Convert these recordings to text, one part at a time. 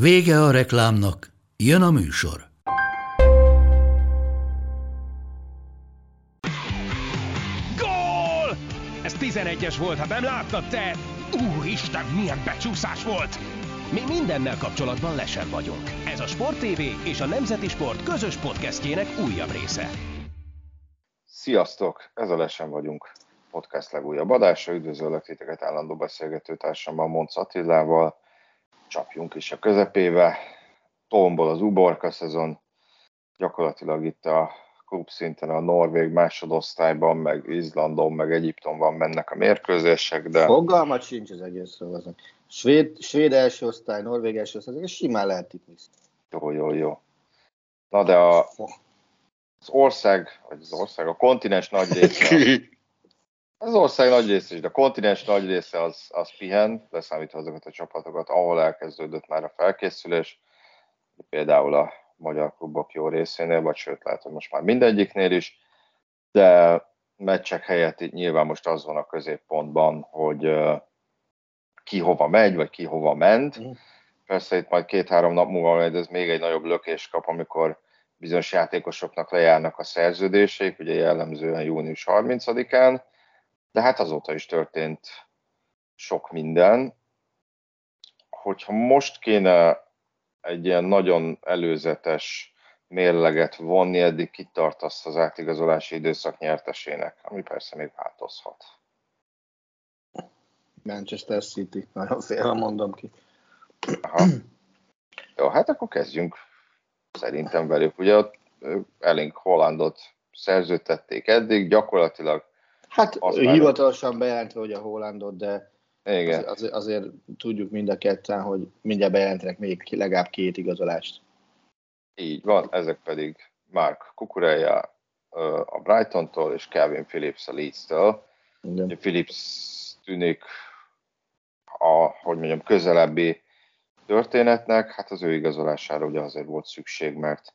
Vége a reklámnak, jön a műsor. Gól! Ez 11-es volt, ha nem láttad te! Úristen, milyen becsúszás volt! Mi mindennel kapcsolatban lesen vagyunk. Ez a Sport TV és a Nemzeti Sport közös podcastjének újabb része. Sziasztok! Ez a Lesen vagyunk podcast legújabb adása. Üdvözöllek titeket állandó beszélgetőtársamban, Monc Attilával. Csapjunk is a közepébe. Tombol az uborka szezon. Gyakorlatilag itt a klub szinten a Norvég másodosztályban, meg Izlandon, meg Egyiptomban mennek a mérkőzések, de... Fogalmat sincs az egészről. Azon. Svéd, svéd első osztály, Norvég első osztály, ez simán lehet itt Jó, jó, jó. Na de a, az ország, vagy az ország, a kontinens nagy része, az ország nagy része, de a kontinens nagy része az, az pihen, leszámítva azokat a csapatokat, ahol elkezdődött már a felkészülés, például a magyar klubok jó részénél, vagy sőt lehet, hogy most már mindegyiknél is, de meccsek helyett itt nyilván most az van a középpontban, hogy ki hova megy, vagy ki hova ment. Mm. Persze itt majd két-három nap múlva majd ez még egy nagyobb lökés kap, amikor bizonyos játékosoknak lejárnak a szerződéseik, ugye jellemzően június 30-án, de hát azóta is történt sok minden. Hogyha most kéne egy ilyen nagyon előzetes mérleget vonni, eddig kitartasz az átigazolási időszak nyertesének, ami persze még változhat. Manchester City, nagyon félre mondom ki. Aha. Jó, hát akkor kezdjünk szerintem velük. Ugye Elling Hollandot szerződtették eddig, gyakorlatilag Hát hivatalosan már... bejelentve, hogy a Hollandot, de Igen. Az, azért, azért tudjuk mind a ketten, hogy mindjárt bejelentenek még legalább két igazolást. Így van, ezek pedig Mark Kukureya a Brighton-tól és Kevin Phillips a Leeds-től. Phillips tűnik a, hogy mondjam, közelebbi történetnek, hát az ő igazolására ugye azért volt szükség, mert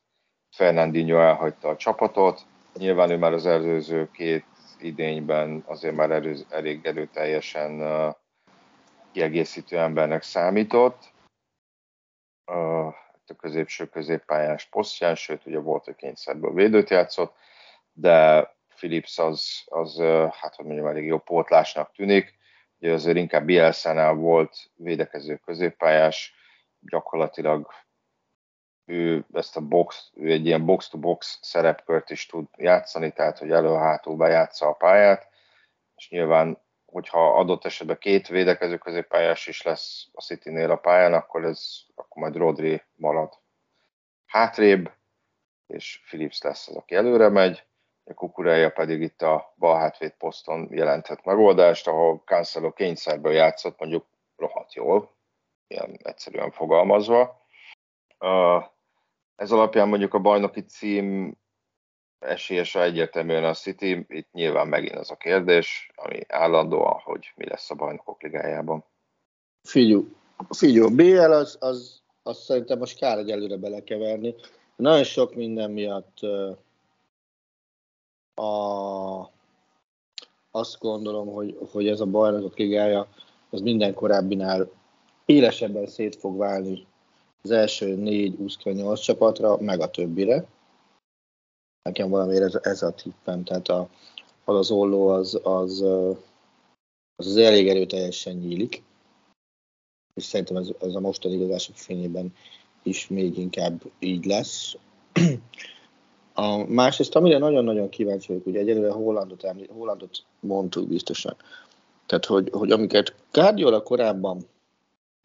Fernandinho elhagyta a csapatot, nyilván ő már az előző két idényben azért már erő, elég erőteljesen kiegészítő embernek számított. A középső középpályás posztján, sőt ugye volt, hogy kényszerből védőt játszott, de Philips az, az hát hogy mondjam, elég jó pótlásnak tűnik. Ugye azért inkább Bielsa volt védekező középpályás, gyakorlatilag ő ezt a box, ő egy ilyen box-to-box szerepkört is tud játszani, tehát hogy elő-hátul bejátsza a pályát, és nyilván, hogyha adott esetben két védekező középpályás is lesz a City-nél a pályán, akkor ez, akkor majd Rodri marad hátrébb, és Philips lesz az, aki előre megy, a Kukureja pedig itt a bal hátvéd poszton jelenthet megoldást, ahol Cancelo kényszerből játszott, mondjuk rohadt jól, ilyen egyszerűen fogalmazva. Ez alapján mondjuk a bajnoki cím esélyese egyértelműen a City, itt nyilván megint az a kérdés, ami állandóan, hogy mi lesz a bajnokok ligájában. Figyú, figyú, BL az, az, az szerintem most kár egy előre belekeverni. Nagyon sok minden miatt a, azt gondolom, hogy, hogy ez a bajnokok ligája az minden korábbinál élesebben szét fog válni az első négy 28 csapatra, meg a többire. Nekem valamiért ez, ez a tippem, tehát a, az olló az, az, az, az elég erőteljesen nyílik, és szerintem ez, ez a mostani igazások fényében is még inkább így lesz. A másrészt, amire nagyon-nagyon kíváncsi vagyok, ugye egyelőre Hollandot, említ, Hollandot mondtuk biztosan. Tehát, hogy, hogy amiket Guardiola korábban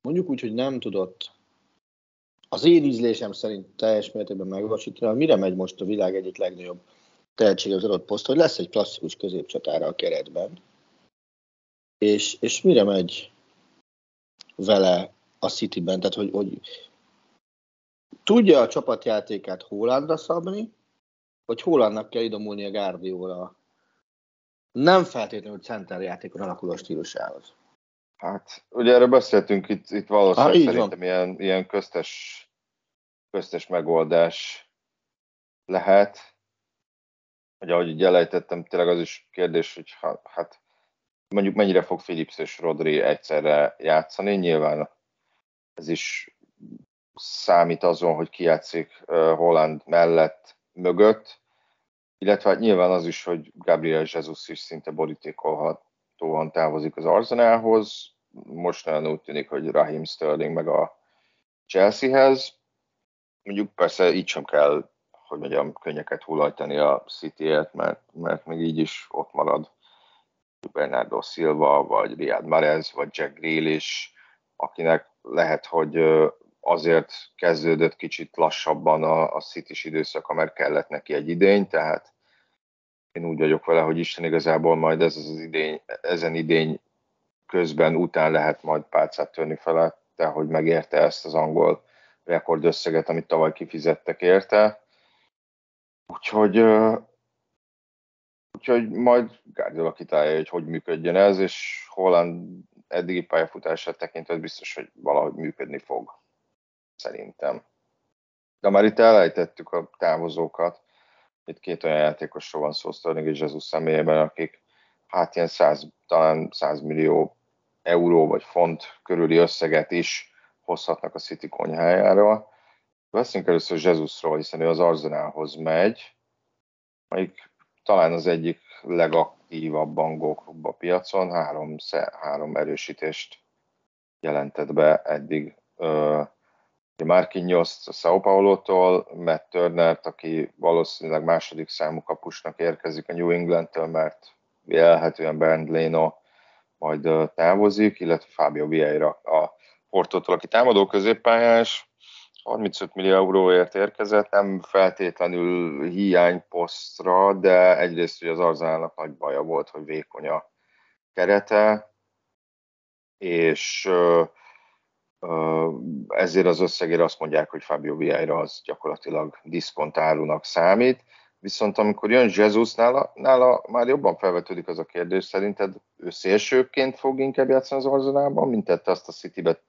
mondjuk úgy, hogy nem tudott az én ízlésem szerint teljes mértékben megvalósítani, mire megy most a világ egyik legnagyobb tehetség az adott poszt, hogy lesz egy klasszikus középcsatára a keretben, és, és mire megy vele a Cityben, tehát hogy, hogy tudja a csapatjátékát Hollandra szabni, vagy Hollandnak kell idomulni a Guardiola nem feltétlenül center játékon alakuló stílusához. Hát, ugye erről beszéltünk itt, itt valószínűleg ah, szerintem ilyen, ilyen köztes, köztes megoldás lehet. Ugye, ahogy így elejtettem, tényleg az is kérdés, hogy ha, hát mondjuk mennyire fog Philips és Rodri egyszerre játszani. Nyilván ez is számít azon, hogy ki játszik Holland mellett, mögött, illetve hát nyilván az is, hogy Gabriel Jesus is szinte borítékolhatóan távozik az Arsenalhoz. Most nagyon úgy tűnik, hogy Raheem Sterling meg a Chelseahez. Mondjuk persze így sem kell, hogy mondjam, könnyeket hullajtani a City-ért, mert, mert még így is ott marad Bernardo Silva, vagy Riyad Mahrez, vagy Jack Grealish, akinek lehet, hogy azért kezdődött kicsit lassabban a, a city időszaka, mert kellett neki egy idény, tehát én úgy vagyok vele, hogy Isten igazából majd ez az idény, ezen idény közben után lehet majd pálcát törni de hogy megérte ezt az angol rekordösszeget, amit tavaly kifizettek érte. Úgyhogy, úgyhogy majd Guardiola kitálja, hogy hogy működjön ez, és Holland eddigi pályafutását tekintve biztos, hogy valahogy működni fog szerintem. De már itt elejtettük a távozókat. Itt két olyan játékosról van szó Sterling és Jesus személyében, akik hát ilyen 100, talán 100 millió euró vagy font körüli összeget is hozhatnak a City konyhájára. Veszünk először Jesusról, hiszen ő az Arzenálhoz megy, amelyik talán az egyik legaktívabb angolklub a piacon, három, három erősítést jelentett be eddig Marquinhos a Sao Paulo-tól, Matt turner aki valószínűleg második számú kapusnak érkezik a New England-től, mert vélhetően Bernd Leno majd távozik, illetve Fábio Vieira a Portótól, aki támadó középpályás, 35 millió euróért érkezett, nem feltétlenül hiányposztra, de egyrészt hogy az Arzának nagy baja volt, hogy vékony a kerete, és ezért az összegére azt mondják, hogy Fabio Vieira az gyakorlatilag diszkontárunak számít. Viszont amikor jön Jesus, nála, nála már jobban felvetődik az a kérdés, szerinted ő szélsőként fog inkább játszani az Arzenálban, mint tette azt a City-be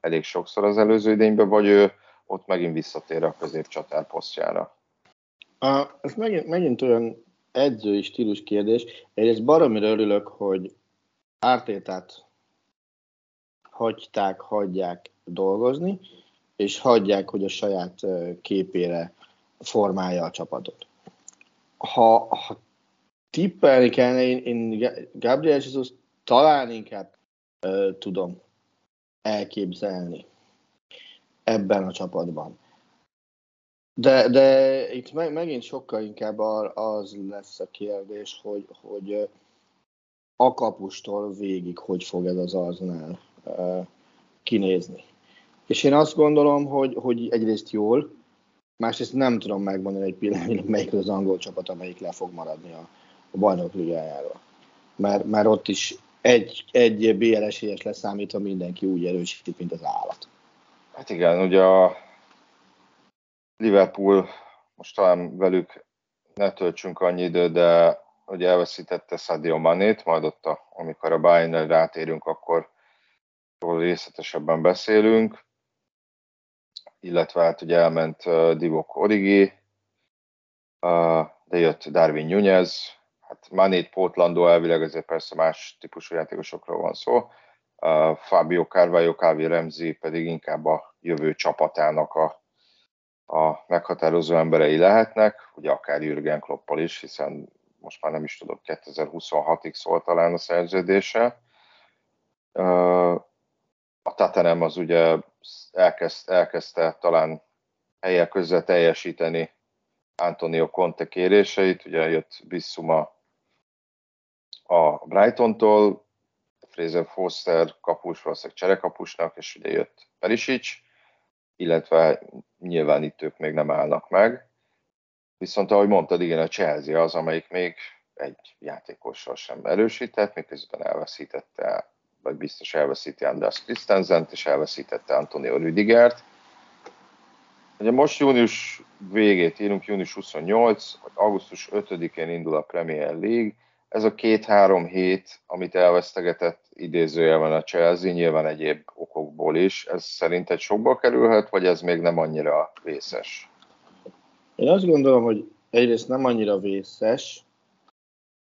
elég sokszor az előző idényben, vagy ő ott megint visszatér a középcsatár posztjára? A, ez megint, megint olyan edzői stílus kérdés. Egyrészt baromira örülök, hogy Ártétát hagyták, hagyják dolgozni, és hagyják, hogy a saját képére formálja a csapatot. Ha, ha tippelni kellene, én, én Gabriel Jesus talán inkább uh, tudom elképzelni ebben a csapatban. De, de itt meg, megint sokkal inkább az lesz a kérdés, hogy, hogy a kapustól végig hogy fog ez az Arsenal kinézni. És én azt gondolom, hogy, hogy egyrészt jól, másrészt nem tudom megmondani egy pillanatban, melyik az angol csapat, amelyik le fog maradni a, a bajnok ligájáról. Mert, mert ott is egy, egy BL esélyes leszámítva mindenki úgy erősíti, mint az állat. Hát igen, ugye a Liverpool, most talán velük ne töltsünk annyi időt, de ugye elveszítette Sadio Manét, majd ott, a, amikor a bayern rátérünk, akkor részletesebben beszélünk, illetve hát ugye elment uh, Divok Origi, uh, de jött Darwin Nunez, hát Manét, Portlandó elvileg ezért persze más típusú játékosokról van szó, uh, Fabio Carvalho, Kávi Remzi pedig inkább a jövő csapatának a, a meghatározó emberei lehetnek, ugye akár Jürgen Kloppal is, hiszen most már nem is tudok, 2026-ig szól talán a szerződése. Uh, a Tatanem az ugye elkezd, elkezdte talán helyek közzel teljesíteni Antonio Conte kéréseit, ugye jött Bissuma a Brighton-tól, Fraser Foster kapus, valószínűleg cserekapusnak, és ugye jött Perisic, illetve nyilván itt ők még nem állnak meg. Viszont ahogy mondtad, igen, a Chelsea az, amelyik még egy játékossal sem erősített, miközben elveszítette vagy biztos elveszíti Anders Christensen-t, és elveszítette Antonio Rüdigert. Ugye most június végét írunk, június 28, vagy augusztus 5-én indul a Premier League. Ez a két-három hét, amit elvesztegetett idézőjelben a Chelsea, nyilván egyéb okokból is, ez szerinted sokba kerülhet, vagy ez még nem annyira vészes? Én azt gondolom, hogy egyrészt nem annyira vészes,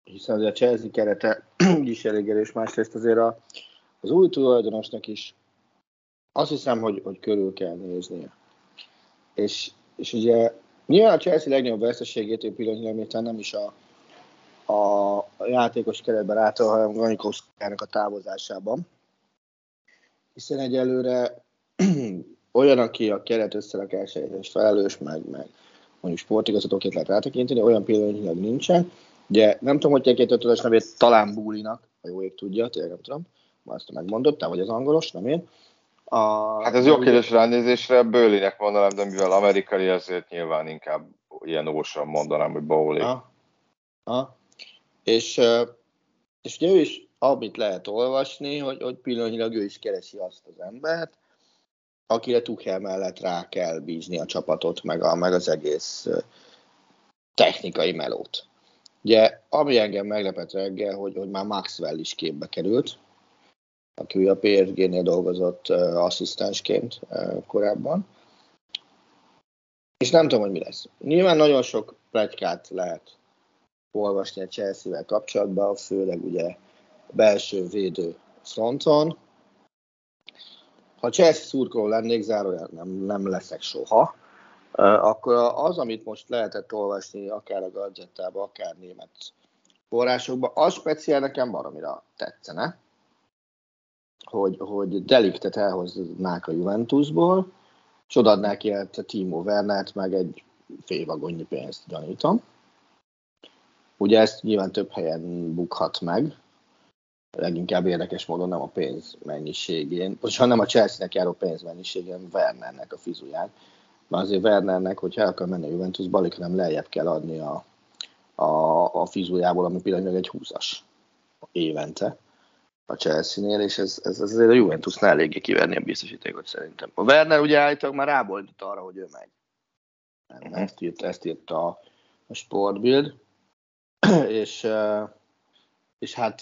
hiszen azért a Chelsea kerete is elég erős, másrészt azért a, az új tulajdonosnak is azt hiszem, hogy, hogy körül kell néznie. És, és ugye nyilván a Chelsea legnagyobb veszteségét pillanatnyilag nem is a, a játékos keretben által, hanem Ganikowskiának a távozásában. Hiszen egyelőre olyan, aki a keret összerakásáért felelős, meg, meg mondjuk sportigazgatóként lehet rátekinteni, olyan pillanatnyilag nincsen. Ugye nem tudom, hogy két ötös nevét talán Búlinak, ha jó ég tudja, tényleg nem tudom, ma ezt megmondott, te vagy az angolos, nem én. A, hát ez jó kérdés ránézésre, Bőlinek mondanám, de mivel amerikai, ezért nyilván inkább ilyen ósan mondanám, hogy Bowley. Ha, ha. És, és ugye ő is, amit lehet olvasni, hogy, hogy pillanatnyilag ő is keresi azt az embert, akire Tuchel mellett rá kell bízni a csapatot, meg, a, meg az egész technikai melót. Ugye, ami engem meglepett reggel, hogy, hogy már Maxwell is képbe került, aki a PSG-nél dolgozott asszisztensként korábban. És nem tudom, hogy mi lesz. Nyilván nagyon sok plegykát lehet olvasni a Chelsea-vel kapcsolatban, főleg ugye belső védő fronton. Ha Chelsea szurkoló lennék, zárójel nem, nem leszek soha, akkor az, amit most lehetett olvasni, akár a gadgettában, akár német forrásokban, az speciál nekem baromira tetszene, hogy, hogy deliktet elhoznák a Juventusból, és odaadnák a Timo Wernert, meg egy fél vagonnyi pénzt gyanítom. Ugye ezt nyilván több helyen bukhat meg, leginkább érdekes módon nem a pénz mennyiségén, hanem a Chelsea-nek járó pénz mennyiségén Wernernek a fizuján. Mert azért Wernernek, hogyha el akar menni a Juventusba, alig nem lejjebb kell adni a, a, a fizujából, ami pillanatnyilag egy 20-as évente a Chelsea-nél, és ez, ez, ez azért a Juventusnál eléggé kiverni a biztosítékot szerintem. A Werner ugye állítólag már ráboldott arra, hogy ő megy. Nem, ezt, írt, ezt írt a, a Sportbild, és, és hát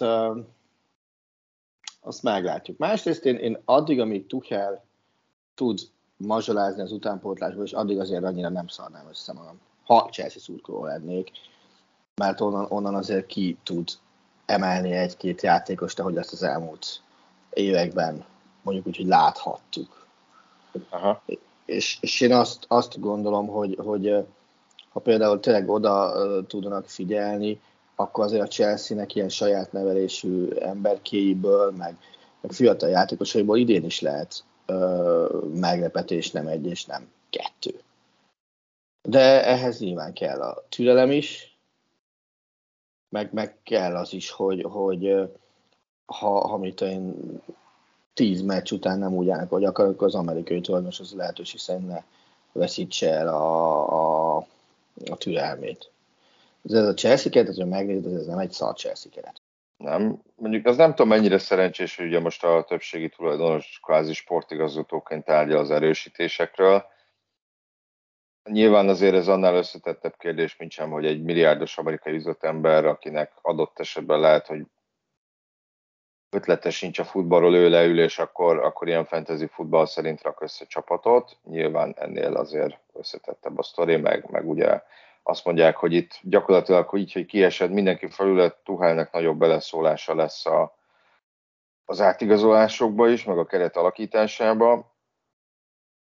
azt meglátjuk. Másrészt én, én addig, amíg Tuchel tud mazsolázni az utánpótlásból, és addig azért annyira nem szarnám össze magam. Ha Chelsea szurkoló lennék, mert onnan, onnan azért ki tud emelni egy-két játékost, ahogy azt az elmúlt években mondjuk úgy, hogy láthattuk. Aha. És, és én azt, azt gondolom, hogy, hogy ha például tényleg oda tudnak figyelni, akkor azért a Chelsea-nek ilyen saját nevelésű emberkéiből, meg, meg fiatal játékosaiból idén is lehet ö, meglepetés, nem egy és nem kettő. De ehhez nyilván kell a türelem is, meg, meg kell az is, hogy, hogy ha, ha mit én tíz meccs után nem úgy állnak, hogy akarok, az amerikai tulajdonos az lehetőség szerint ne veszítse el a, a, a türelmét. Ez a Chelsea keret, hogyha megnézed, ez nem egy szar Chelsea keret. Nem, mondjuk az nem tudom mennyire szerencsés, hogy ugye most a többségi tulajdonos kvázi sportigazgatóként tárgya az erősítésekről, Nyilván azért ez annál összetettebb kérdés, mint sem, hogy egy milliárdos amerikai üzletember, akinek adott esetben lehet, hogy ötlete sincs a futballról, ő leül, és akkor, akkor ilyen fantasy futball szerint rak össze csapatot. Nyilván ennél azért összetettebb a sztori, meg, meg ugye azt mondják, hogy itt gyakorlatilag hogy így, hogy kiesed, mindenki felület, Tuhelnek nagyobb beleszólása lesz a, az átigazolásokba is, meg a keret alakításába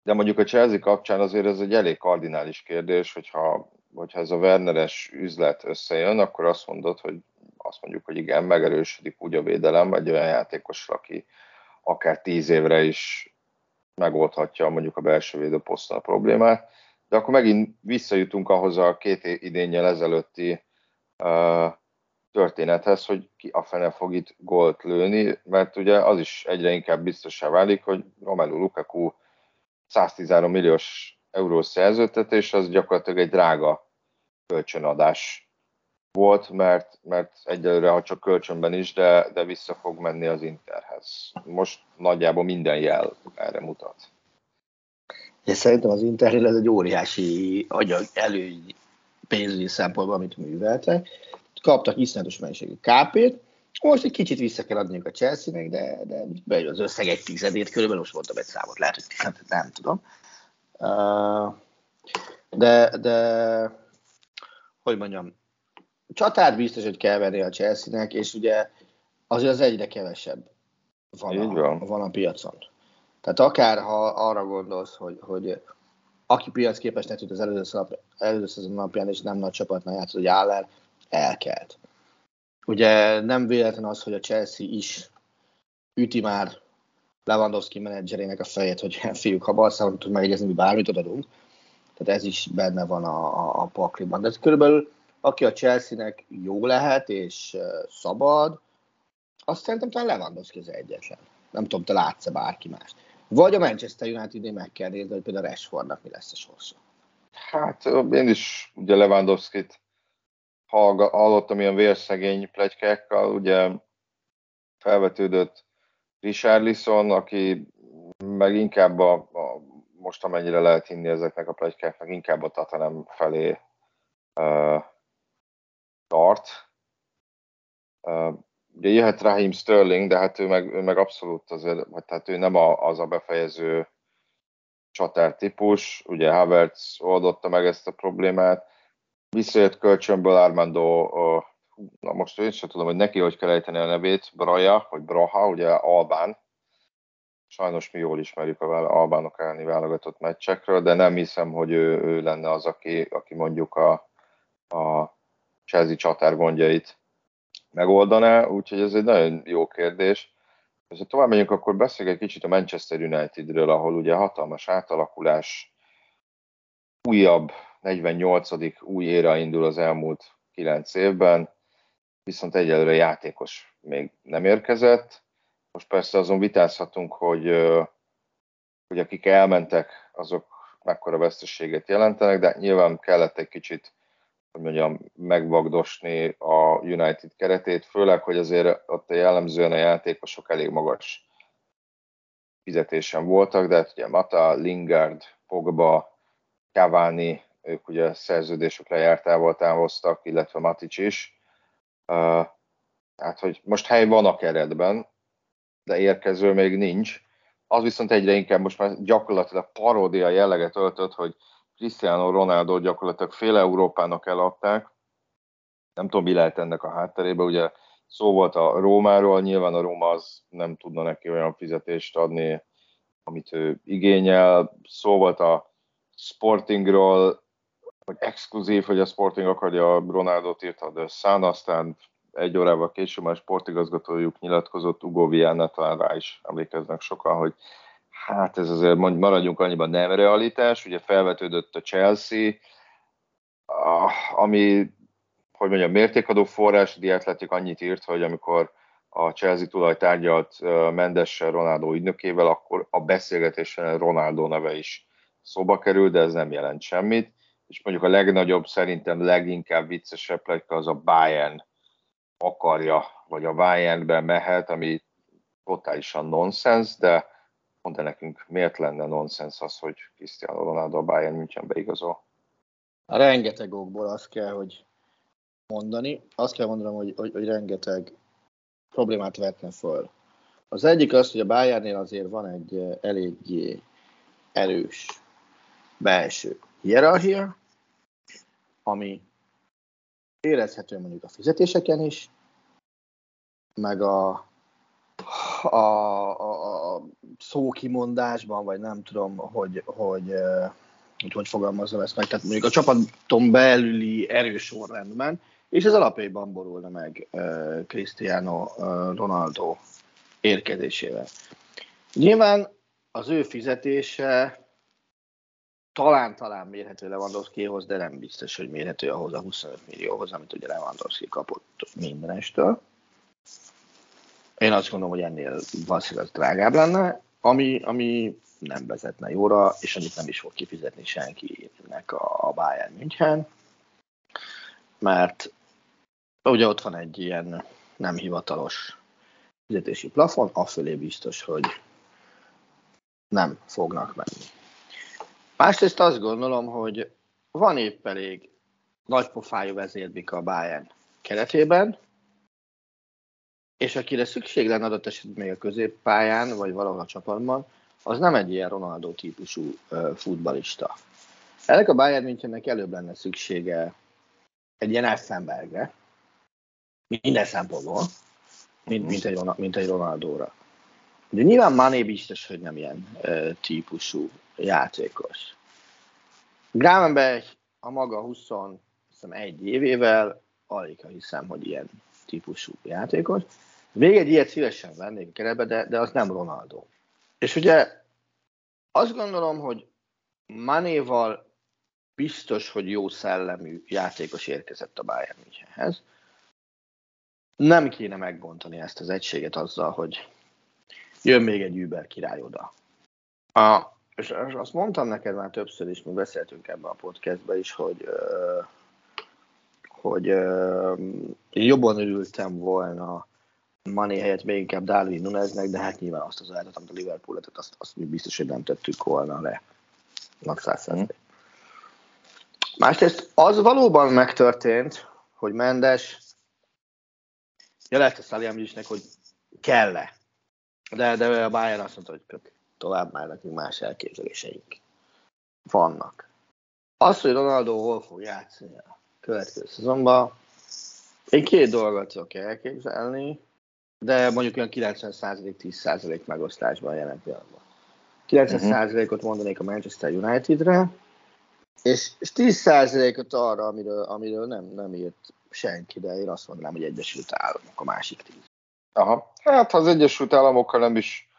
de mondjuk a Chelsea kapcsán azért ez egy elég kardinális kérdés, hogyha, hogyha ez a Werneres üzlet összejön, akkor azt mondod, hogy azt mondjuk, hogy igen, megerősödik úgy a védelem egy olyan játékos, aki akár tíz évre is megoldhatja mondjuk a belső védőposzton a problémát, de akkor megint visszajutunk ahhoz a két idénnyel ezelőtti uh, történethez, hogy ki a fene fog itt gólt lőni, mert ugye az is egyre inkább biztosá válik, hogy Romelu Lukaku 113 milliós eurós szerződtetés, az gyakorlatilag egy drága kölcsönadás volt, mert, mert egyelőre, ha csak kölcsönben is, de, de vissza fog menni az Interhez. Most nagyjából minden jel erre mutat. És szerintem az Internél ez egy óriási anyag előny pénzügyi szempontból, amit műveltek. Kaptak iszonyatos mennyiségű KP-t, most egy kicsit vissza kell adniuk a Chelsea-nek, de, de bejön az összeg egy tizedét, körülbelül most mondtam egy számot, lehet, hogy tizedet, nem tudom. De, de hogy mondjam, csatát biztos, hogy kell venni a Chelsea-nek, és ugye azért az egyre kevesebb van, a, van a piacon. Tehát akár ha arra gondolsz, hogy, hogy aki piac képes tűnt az előző, szalap, előző szezon napján, és nem nagy csapatnál játszott, hogy Áller, elkelt. Ugye nem véletlen az, hogy a Chelsea is üti már Lewandowski menedzserének a fejét, hogy fiúk, ha Barcelona tud megegyezni, mi bármit adunk. Tehát ez is benne van a, a, a pakliban. De ez körülbelül aki a Chelsea-nek jó lehet és szabad, azt szerintem talán Lewandowski az egyetlen. Nem tudom, te látsz-e bárki más. Vagy a Manchester United-nél meg kell nézni, hogy például Rashfordnak mi lesz a sorsa. Hát én is ugye Lewandowski-t hallottam ilyen vérszegény plegykákkal, ugye felvetődött Richard Lisson, aki meg inkább a, a, most amennyire lehet hinni ezeknek a plegykáknak, inkább a Tatanem felé uh, tart. Uh, ugye jöhet Raheem Sterling, de hát ő meg, ő meg abszolút azért, vagy tehát ő nem a, az a befejező csatár típus, ugye Havertz oldotta meg ezt a problémát, visszajött kölcsönből Armando, na most én sem tudom, hogy neki hogy kell ejteni a nevét, Braja, vagy Braha, ugye Albán, sajnos mi jól ismerjük a albánok elleni válogatott meccsekről, de nem hiszem, hogy ő, ő lenne az, aki, aki mondjuk a, a Chelsea csatár gondjait megoldaná, úgyhogy ez egy nagyon jó kérdés. És ha tovább megyünk, akkor beszéljünk egy kicsit a Manchester Unitedről, ahol ugye hatalmas átalakulás, újabb 48. új éra indul az elmúlt 9 évben, viszont egyelőre játékos még nem érkezett. Most persze azon vitázhatunk, hogy, hogy akik elmentek, azok mekkora veszteséget jelentenek, de nyilván kellett egy kicsit hogy mondjam, megvagdosni a United keretét, főleg, hogy azért ott jellemzően a játékosok elég magas fizetésen voltak, de hát ugye Mata, Lingard, Pogba, Cavani, ők ugye szerződésük lejártával távoztak, illetve Matic is. Hát, hogy most hely van a keretben, de érkező még nincs. Az viszont egyre inkább most már gyakorlatilag paródia jelleget öltött, hogy Cristiano Ronaldo gyakorlatilag fél Európának eladták. Nem tudom, mi lehet ennek a hátterében. Ugye szó volt a Rómáról, nyilván a Róma az nem tudna neki olyan fizetést adni, amit ő igényel. Szó volt a Sportingról, hogy exkluzív, hogy a Sporting akarja Ronaldot írta, de Szán aztán egy órával később már sportigazgatójuk nyilatkozott, Ugo Viana, talán rá is emlékeznek sokan, hogy hát ez azért maradjunk annyiban nem realitás, ugye felvetődött a Chelsea, ami, hogy mondjam, mértékadó forrás, a Diatletik annyit írt, hogy amikor a Chelsea tulaj tárgyalt Mendessel, Ronaldo ügynökével, akkor a beszélgetésen Ronaldo neve is szóba kerül, de ez nem jelent semmit. És mondjuk a legnagyobb, szerintem leginkább viccesebb plegyka az a Bayern akarja, vagy a Bayernben mehet, ami totálisan nonsens, de mondd nekünk, miért lenne nonsens az, hogy Cristiano Ronaldo a Bayern München beigazol? A rengeteg okból azt kell, hogy mondani. Azt kell mondanom, hogy, hogy, hogy rengeteg problémát vetne föl. Az egyik az, hogy a Bayernnél azért van egy eh, eléggé erős belső hierarchia, ami érezhető mondjuk a fizetéseken is, meg a a, a, a szókimondásban, vagy nem tudom, hogy, hogy, hogy, hogy fogalmazom ezt meg, tehát mondjuk a csapaton belüli erős sorrendben, és ez alapjában borulna meg uh, Cristiano uh, Ronaldo érkezésével. Nyilván az ő fizetése talán-talán mérhető Lewandowskihoz, de nem biztos, hogy mérhető ahhoz a 25 millióhoz, amit ugye Lewandowski kapott mindenestől. Én azt gondolom, hogy ennél valószínűleg drágább lenne, ami, ami nem vezetne jóra, és amit nem is fog kifizetni senkinek a, a Bayern München, mert ugye ott van egy ilyen nem hivatalos fizetési plafon, afölé biztos, hogy nem fognak menni. Másrészt azt gondolom, hogy van épp elég nagypofájú vezérbika a Bayern keretében, és akire szükség lenne adott esetben még a középpályán, vagy valahol a csapatban, az nem egy ilyen Ronaldo típusú futbalista. Ennek a Bayern Münchennek előbb lenne szüksége egy ilyen Effenbergre, minden szempontból, mint, mint, egy, mint egy Ronaldóra. De nyilván Mané biztos, hogy nem ilyen uh, típusú játékos. Gravenberg a maga 21 évével alig hiszem, hogy ilyen típusú játékos. Még egy ilyet szívesen vennék keretbe, de, de az nem Ronaldo. És ugye azt gondolom, hogy Manéval biztos, hogy jó szellemű játékos érkezett a Bayern Münchenhez. Nem kéne megbontani ezt az egységet azzal, hogy jön még egy Uber király oda. A, és azt mondtam neked már többször is, mi beszéltünk ebben a podcastben is, hogy, hogy jobban örültem volna Mané helyett még inkább Darwin Nuneznek, de hát nyilván azt az állatot, amit a Liverpool tett, azt, azt mi biztos, hogy nem tettük volna le. Nagy százszerzék. Másrészt az valóban megtörtént, hogy Mendes jelezte Szaliamidisnek, hogy kell-e. De, de a Bayern azt mondta, hogy tovább már nekünk más elképzeléseink vannak. Az, hogy Ronaldo hol fog játszani a következő szezonban, én két dolgot tudok elképzelni, de mondjuk olyan 90%-10% megosztásban jelen pillanatban. 90%-ot mhm. mondanék a Manchester Unitedre, és, és 10%-ot arra, amiről, amiről nem, nem írt senki, de én azt mondanám, hogy Egyesült Államok a másik 10. Aha, hát ha az Egyesült Államokkal nem is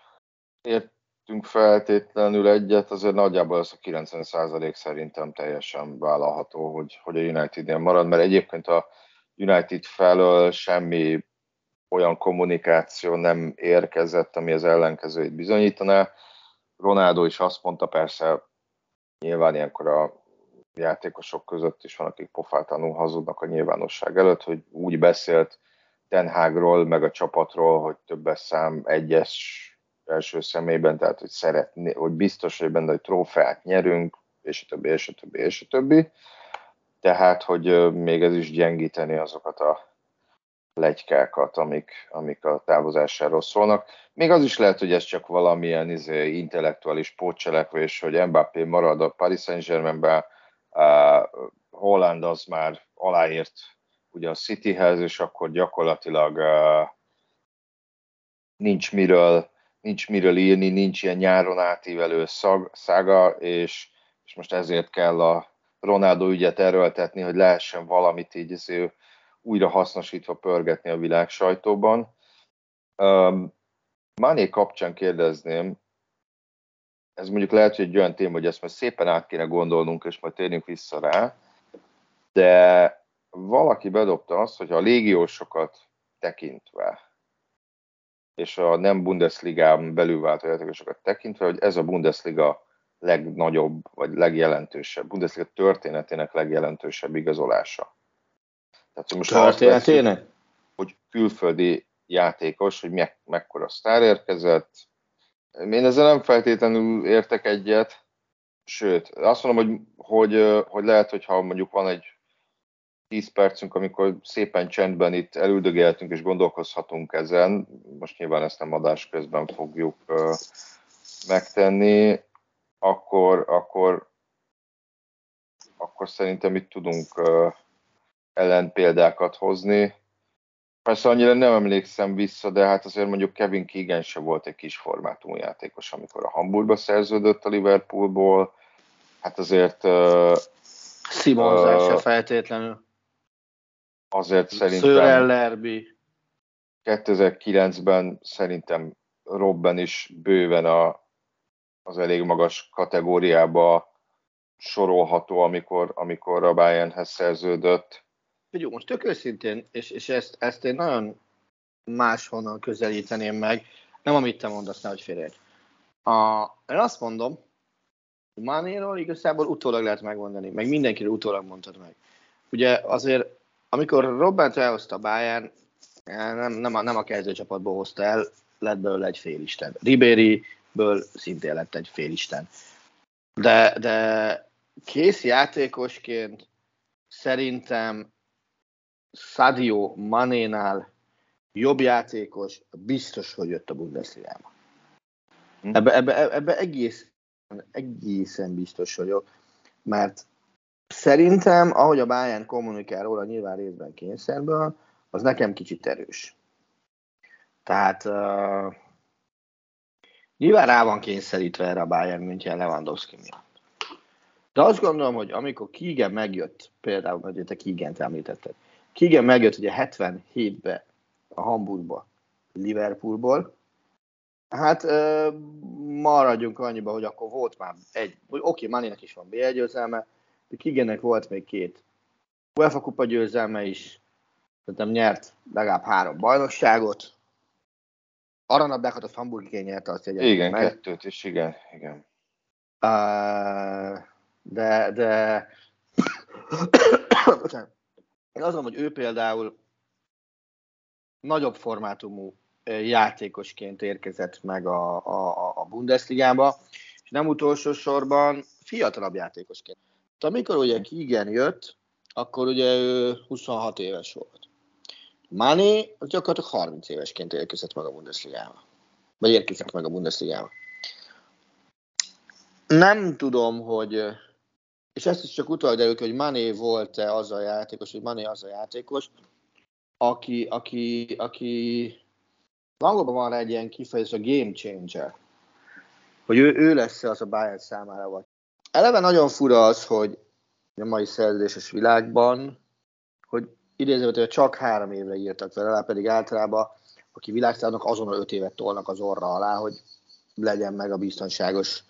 értünk feltétlenül egyet, azért nagyjából az a 90% szerintem teljesen vállalható, hogy, hogy a United-nél marad, mert egyébként a United felől semmi olyan kommunikáció nem érkezett, ami az ellenkezőit bizonyítaná. Ronaldo is azt mondta, persze nyilván ilyenkor a játékosok között is van, akik pofátlanul hazudnak a nyilvánosság előtt, hogy úgy beszélt Tenhágról, meg a csapatról, hogy többes szám egyes első személyben, tehát hogy szeretné, hogy biztos, hogy benne, hogy trófeát nyerünk, és a többi, és a többi, és a többi. Tehát, hogy még ez is gyengíteni azokat a legykákat, amik, amik a távozásáról szólnak. Még az is lehet, hogy ez csak valamilyen izé, intellektuális pótcselekvés, hogy Mbappé marad a Paris Saint-Germainben, Holland az már aláírt ugye a Cityhez, és akkor gyakorlatilag nincs miről nincs miről írni, nincs ilyen nyáron átívelő szag, szága, és, és most ezért kell a Ronaldo ügyet erőltetni, hogy lehessen valamit így azért újra hasznosítva pörgetni a világ sajtóban. Um, Mané kapcsán kérdezném, ez mondjuk lehet, hogy egy olyan téma, hogy ezt majd szépen át kéne gondolnunk, és majd térjünk vissza rá, de valaki bedobta azt, hogy a légiósokat tekintve, és a nem Bundesligán belül vált játékosokat tekintve, hogy ez a Bundesliga legnagyobb, vagy legjelentősebb, Bundesliga történetének legjelentősebb igazolása. Tehát, most történetének? Veszünk, hogy külföldi játékos, hogy me- mekkora sztár érkezett. Én ezzel nem feltétlenül értek egyet, sőt, azt mondom, hogy, hogy, hogy lehet, hogyha mondjuk van egy 10 percünk, amikor szépen csendben itt elüldögéltünk és gondolkozhatunk ezen. Most nyilván ezt nem adás közben fogjuk megtenni, akkor, akkor, akkor szerintem itt tudunk uh, ellenpéldákat hozni. Persze annyira nem emlékszem vissza, de hát azért mondjuk Kevin Keegan se volt egy kis formátumú játékos, amikor a Hamburgba szerződött a Liverpoolból. Hát azért... Uh, Simons uh, se feltétlenül azért szerintem... Sir Ellerby. 2009-ben szerintem Robben is bőven a, az elég magas kategóriába sorolható, amikor, amikor a Bayernhez szerződött. Figyelj, most tök őszintén, és, és ezt, ezt én nagyon máshonnan közelíteném meg, nem amit te mondasz, nehogy félreérts. A, én azt mondom, hogy Manéról igazából utólag lehet megmondani, meg mindenkiről utólag mondtad meg. Ugye azért amikor Robbent elhozta Bayern, nem, nem, a, nem a kezdőcsapatból hozta el, lett belőle egy félisten. Ribéry-ből szintén lett egy félisten. De, de kész játékosként szerintem Sadio Manénál jobb játékos biztos, hogy jött a Bundesliga-ba. Hm. Ebbe, ebbe, ebbe egész, egészen biztos vagyok, mert szerintem, ahogy a Bayern kommunikál róla, nyilván részben kényszerből, az nekem kicsit erős. Tehát uh, nyilván rá van kényszerítve erre a Bayern München Lewandowski miatt. De azt gondolom, hogy amikor Kigen megjött, például, hogy te Kigent említetted, Kigen megjött ugye 77-be a Hamburgba, Liverpoolból, hát uh, maradjunk annyiba, hogy akkor volt már egy, oké, okay, Maninek is van B1 győzelme, de Kigennek volt még két UEFA kupa győzelme is, szerintem nyert legalább három bajnokságot, Aranabdákat a Hamburg nyerte azt egy Igen, meg. kettőt is, igen, igen. Uh, de, de én azt mondom, hogy ő például nagyobb formátumú játékosként érkezett meg a, a, a Bundesligába, és nem utolsó sorban fiatalabb játékosként. Tehát amikor ugye Kigen jött, akkor ugye ő 26 éves volt. Mani az gyakorlatilag 30 évesként érkezett meg a Bundesligába. Vagy érkezett meg a Bundesligába. Nem tudom, hogy és ezt is csak utal derül hogy Mané volt-e az a játékos, hogy Mané az a játékos, aki, aki, aki angolban van rá egy ilyen kifejezés, a game changer, hogy ő, ő lesz az a Bayern számára vagy. Eleve nagyon fura az, hogy a mai szerződéses világban, hogy idézőben, hogy csak három évre írtak vele, pedig általában aki világszárnak azon a öt évet tolnak az orra alá, hogy legyen meg a biztonságos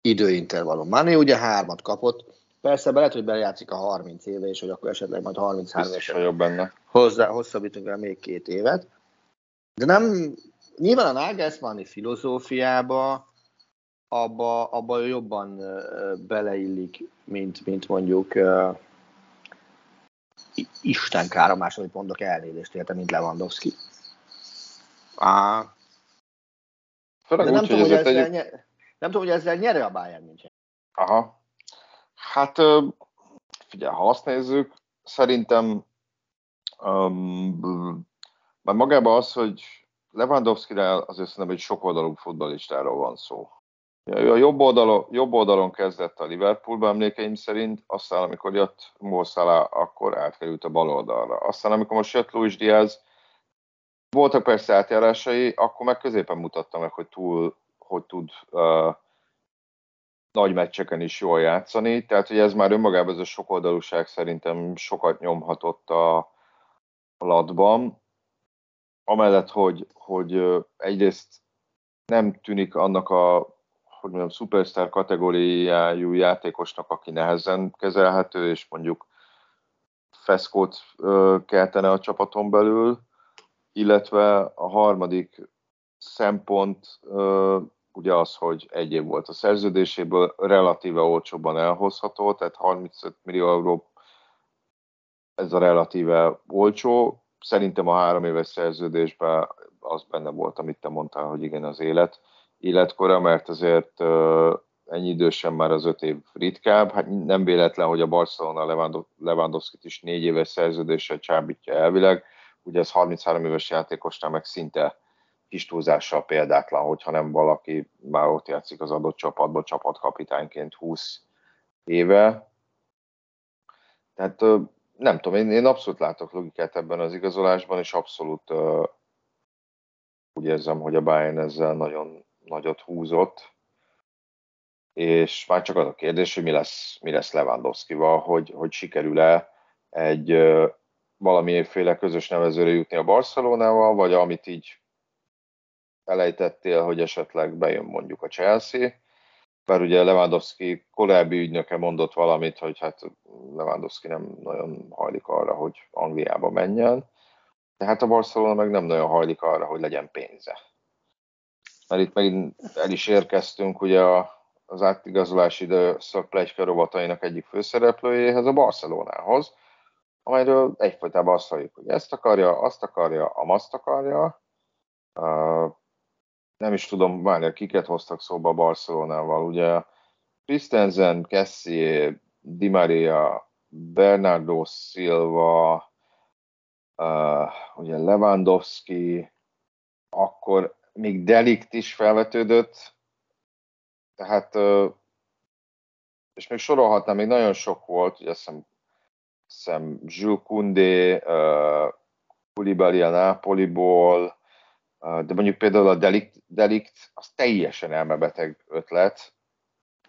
időintervallum. Mané ugye hármat kapott, persze be lehet, hogy bejátszik a 30 éve, és hogy akkor esetleg majd 33 évesen benne. Hozzá, hosszabbítunk el még két évet. De nem, nyilván a Nagelsmanni filozófiába abba, abba jobban beleillik, mint, mint mondjuk uh, Isten kára második mondok elnézést érte, mint Lewandowski. Ah. de nem, úgy, tudom, hogy ezzel, egy... nem tudom, hogy ezzel nyere a Bayern München. Aha. Hát figyelj, ha azt nézzük, szerintem um, már magában az, hogy Lewandowski-re azért szerintem egy sokoldalú futballistáról van szó. A jobb oldalon, jobb oldalon kezdett a Liverpoolban emlékeim szerint, aztán amikor jött Mo akkor átkerült a bal oldalra. Aztán amikor most jött Luis Diaz, voltak persze átjárásai, akkor meg középen mutatta meg, hogy túl, hogy tud uh, nagy meccseken is jól játszani, tehát hogy ez már önmagában ez a sokoldalúság szerintem sokat nyomhatott a latban. Amellett, hogy, hogy egyrészt nem tűnik annak a hogy mondjam, superstar kategóriájú játékosnak, aki nehezen kezelhető, és mondjuk feszkót keltene a csapaton belül, illetve a harmadik szempont ugye az, hogy egy év volt a szerződéséből, relatíve olcsóban elhozható, tehát 35 millió euró ez a relatíve olcsó. Szerintem a három éves szerződésben az benne volt, amit te mondtál, hogy igen, az élet, életkora, mert azért ennyi idősen már az öt év ritkább. Hát nem véletlen, hogy a Barcelona Lewandowski-t is négy éves szerződéssel csábítja elvileg. Ugye ez 33 éves játékosnál meg szinte kis túlzással példátlan, hogyha nem valaki már ott játszik az adott csapatban csapatkapitányként 20 éve. Tehát nem tudom, én, én abszolút látok logikát ebben az igazolásban, és abszolút úgy érzem, hogy a Bayern ezzel nagyon nagyot húzott, és már csak az a kérdés, hogy mi lesz, mi lesz Lewandowski-val, hogy, hogy sikerül-e egy valamiféle közös nevezőre jutni a Barcelonával, vagy amit így elejtettél, hogy esetleg bejön mondjuk a Chelsea, mert ugye Lewandowski korábbi ügynöke mondott valamit, hogy hát Lewandowski nem nagyon hajlik arra, hogy Angliába menjen, de hát a Barcelona meg nem nagyon hajlik arra, hogy legyen pénze. Mert itt megint el is érkeztünk ugye a, az átigazolási időszak plegyka rovatainak egyik főszereplőjéhez, a Barcelonához, amelyről egyfolytában azt halljuk, hogy ezt akarja, azt akarja, amazt akarja, nem is tudom, várja, kiket hoztak szóba Barcelonával, ugye Christensen, Cassie, Di Maria, Bernardo Silva, uh, ugye Lewandowski, akkor még Delikt is felvetődött, tehát és még sorolhatnám, még nagyon sok volt, ugye azt hiszem, hiszem Jules Koundé, Koulibaly a Napoliból, uh, de mondjuk például a Delikt, Delikt az teljesen elmebeteg ötlet,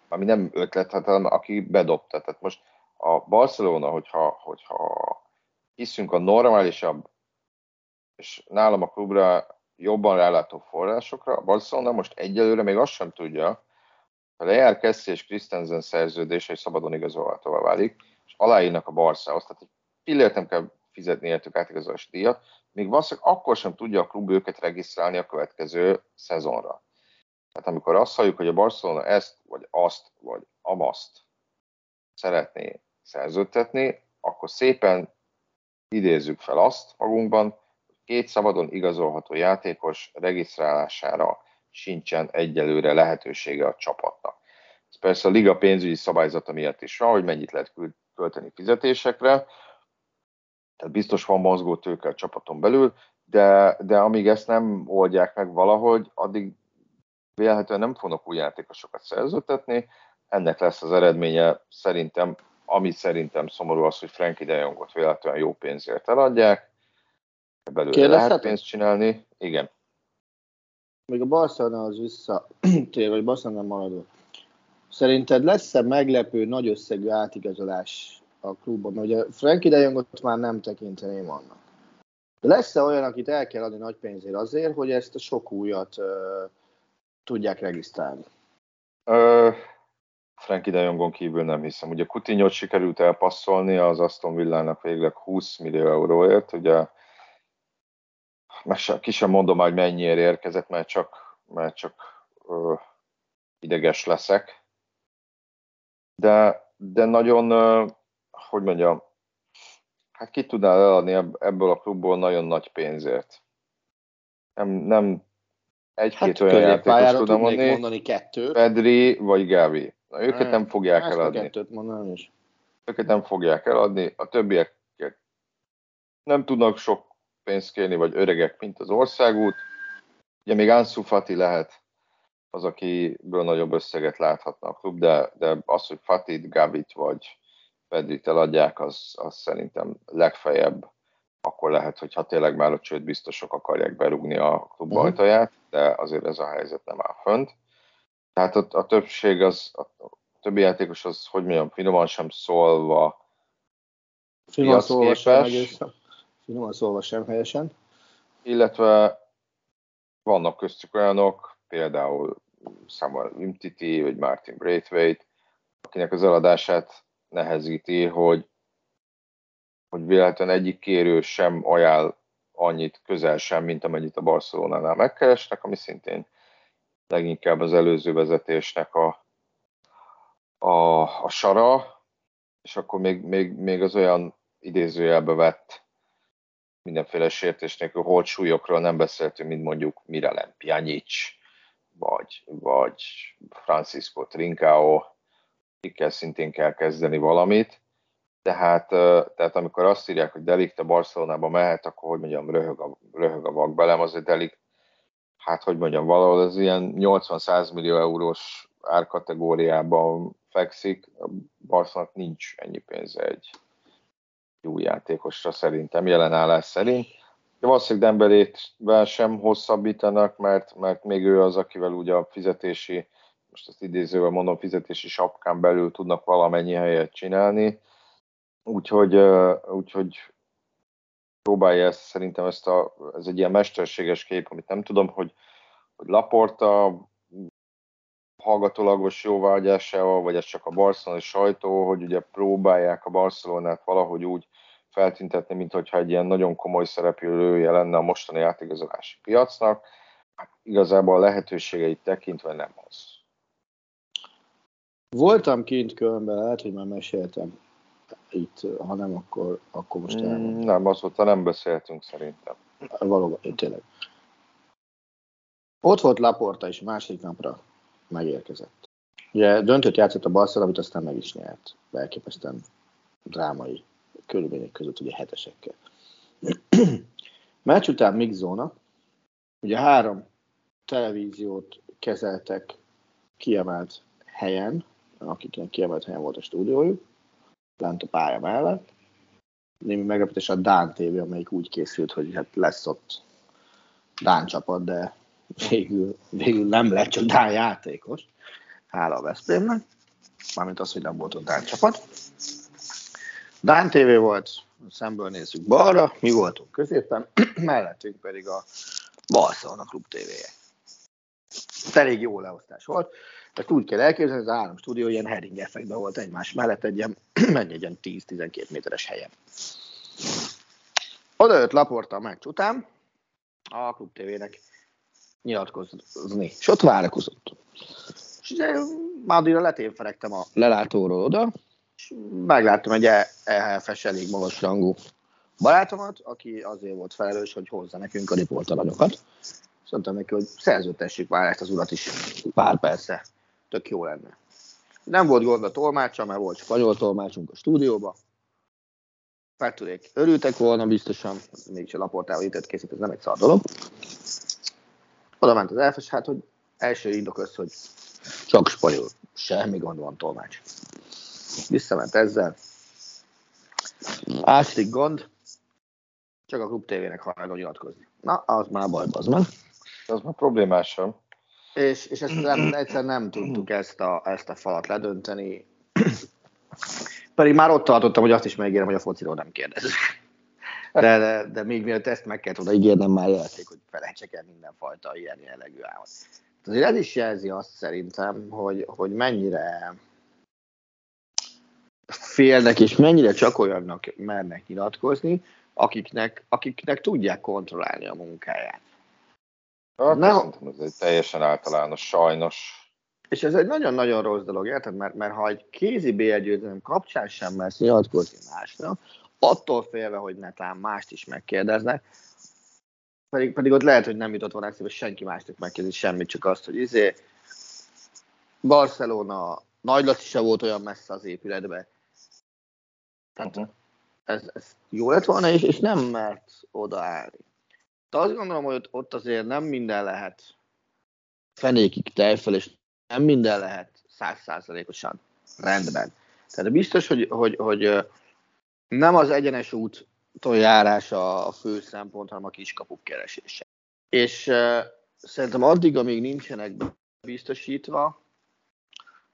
ami nem ötlet, hanem aki bedobta. Tehát most a Barcelona, hogyha, hogyha hiszünk a normálisabb, és nálam a klubra jobban rálátó forrásokra, a Barcelona most egyelőre még azt sem tudja, ha lejár Kessi és Christensen szerződése, és szabadon igazolhatóvá válik, és aláírnak a Barszához, tehát egy pillért nem kell fizetni értük átigazolási díjat, még valószínűleg akkor sem tudja a klub őket regisztrálni a következő szezonra. Tehát amikor azt halljuk, hogy a Barcelona ezt, vagy azt, vagy amaszt szeretné szerződtetni, akkor szépen idézzük fel azt magunkban, két szabadon igazolható játékos regisztrálására sincsen egyelőre lehetősége a csapatnak. Ez persze a liga pénzügyi szabályzata miatt is van, hogy mennyit lehet költeni fizetésekre, tehát biztos van mozgó tőke a csapaton belül, de, de amíg ezt nem oldják meg valahogy, addig vélhetően nem fognak új játékosokat szerződtetni. Ennek lesz az eredménye szerintem, ami szerintem szomorú az, hogy Frankie de Jongot véletlenül jó pénzért eladják. Belőle lehet pénzt csinálni. Igen. Még a Barcelona az vissza tér, vagy Barcelona maradó. Szerinted lesz-e meglepő nagy összegű átigazolás a klubban? Mert ugye Frankie de Jongot már nem tekinteném annak. De lesz-e olyan, akit el kell adni nagy pénzért azért, hogy ezt a sok újat uh, tudják regisztrálni? Uh, Frankie de Jongon kívül nem hiszem. Ugye Coutinho-t sikerült elpasszolni az Aston Villának végleg 20 millió euróért, ugye sem, ki sem mondom, hogy mennyiért érkezett, mert csak, mert csak uh, ideges leszek. De, de nagyon, uh, hogy mondjam, hát ki tudnál eladni ebből a klubból nagyon nagy pénzért. Nem, nem egy-két hát, olyan játékos tudom mondani, mondani kettőt. Pedri vagy Gavi. Na, őket nem, nem fogják eladni. Kettőt is. Őket nem fogják eladni, a többiek nem tudnak sok pénzt kérni, vagy öregek, mint az országút. Ugye még Ansu Fati lehet az, akiből nagyobb összeget láthatna a klub, de, de az, hogy Fatit, Gavit vagy Pedrit eladják, az, az szerintem legfeljebb akkor lehet, hogy ha tényleg már a csőd biztosok akarják berúgni a klub uh-huh. ajtaját, de azért ez a helyzet nem áll fönt. Tehát a, a többség az, a, a többi játékos az, hogy mondjam, finoman sem szólva Finoman szólva sem, finoman szólva sem helyesen. Illetve vannak köztük olyanok, például Samuel Umtiti vagy Martin Braithwaite, akinek az eladását nehezíti, hogy hogy véletlenül egyik kérő sem ajánl annyit, közel sem, mint amennyit a Barcelonánál megkeresnek, ami szintén leginkább az előző vezetésnek a, a, a sara, és akkor még, még, még az olyan idézőjelbe vett mindenféle sértés nélkül holt súlyokról nem beszéltünk, mint mondjuk Miralem Pjanic, vagy, vagy Francisco Trincao, akikkel szintén kell kezdeni valamit. Tehát, tehát amikor azt írják, hogy Delikt a Barcelonába mehet, akkor hogy mondjam, röhög a, röhög a vak belem, azért Delikt, hát hogy mondjam, valahol az ilyen 80-100 millió eurós árkategóriában fekszik, a Barcelonának nincs ennyi pénze egy jó játékosra szerintem, jelenállás szerint. De valószínűleg Dembelétvel sem hosszabbítanak, mert, mert még ő az, akivel ugye a fizetési, most ezt idézővel mondom, fizetési sapkán belül tudnak valamennyi helyet csinálni Úgyhogy, úgyhogy próbálja ezt, szerintem ezt a, ez egy ilyen mesterséges kép, amit nem tudom, hogy, hogy Laporta hallgatólagos jóvágyásával, vagy ez csak a barcelonai sajtó, hogy ugye próbálják a Barcelonát valahogy úgy feltüntetni, mint hogyha egy ilyen nagyon komoly szereplője lenne a mostani átigazolási piacnak. Hát igazából a lehetőségeit tekintve nem az. Voltam kint Kölnben, lehet, hogy már meséltem itt, ha nem, akkor, akkor most mm, elmondom. Nem, azóta nem beszéltünk szerintem. Valóban, tényleg. Ott volt Laporta is, második napra megérkezett. Ugye döntőt játszott a Barcelona, amit aztán meg is nyert. Elképesztően drámai körülmények között, ugye hetesekkel. Meccs után Zona, ugye három televíziót kezeltek kiemelt helyen, akiknek kiemelt helyen volt a stúdiójuk, lent a pálya mellett. Némi meglepetés a Dán TV, amelyik úgy készült, hogy hát lesz ott Dán csapat, de végül, végül nem lett csak Dán játékos. Hála a Veszprémnek. Mármint az, hogy nem volt ott Dán csapat. Dán TV volt, szemből nézzük balra, mi voltunk középen, mellettünk pedig a Barcelona Klub TV-je. Elég jó leosztás volt. Ezt úgy kell elképzelni, az három stúdió ilyen herring effektben volt egymás mellett egy ilyen, egy ilyen 10-12 méteres helyen. Oda jött Laporta a meccs után, a Klub TV-nek nyilatkozni, és ott várakozott. És ugye már addigra leténferegtem a lelátóról oda, megláttam egy EHF-es elég magas rangú barátomat, aki azért volt felelős, hogy hozza nekünk a riportalanyokat. És mondtam neki, hogy szerződtessük már ezt az urat is pár persze. Tök jó lenne. Nem volt gond a tolmácsa, mert volt spanyol tolmácsunk a stúdióba. Feltudék, örültek volna biztosan, mégis a laportával itt készít, ez nem egy szar dolog. Oda ment az elfes, hát, hogy első indok az, hogy csak spanyol, semmi gond van tolmács. Visszament ezzel. Második gond, csak a Klub TV-nek hajlandó nyilatkozni. Na, az már baj, az meg. Az már problémásabb. És, és ezt nem, egyszer nem tudtuk ezt a, ezt a falat ledönteni. Pedig már ott tartottam, hogy azt is megígérem, hogy a fociról nem kérdez. De, de, de még mielőtt ezt meg kellett oda ígérnem, már jelezték, hogy felejtsek el mindenfajta ilyen jellegű álmot. Azért ez is jelzi azt szerintem, hogy, hogy mennyire félnek, és mennyire csak olyannak mernek nyilatkozni, akiknek, akiknek tudják kontrollálni a munkáját. Hát. Szerintem ez egy teljesen általános, sajnos. És ez egy nagyon-nagyon rossz dolog, érted? Mert, mert ha egy kézi BL kapcsán sem mersz nyilatkozni másnak, attól félve, hogy netán mást is megkérdeznek, pedig, pedig ott lehet, hogy nem jutott volna eszébe senki másnak megkérdezni semmit, csak azt, hogy izé, Barcelona, Nagy Laci se volt olyan messze az épületbe. Tehát uh-huh. ez, ez jó lett volna, és, és nem mert odaállni. De azt gondolom, hogy ott azért nem minden lehet fenékig tejfel, és nem minden lehet százszázalékosan rendben. Tehát biztos, hogy, hogy, hogy nem az egyenes úton járás a fő szempont, hanem a kiskapuk keresése. És uh, szerintem addig, amíg nincsenek biztosítva,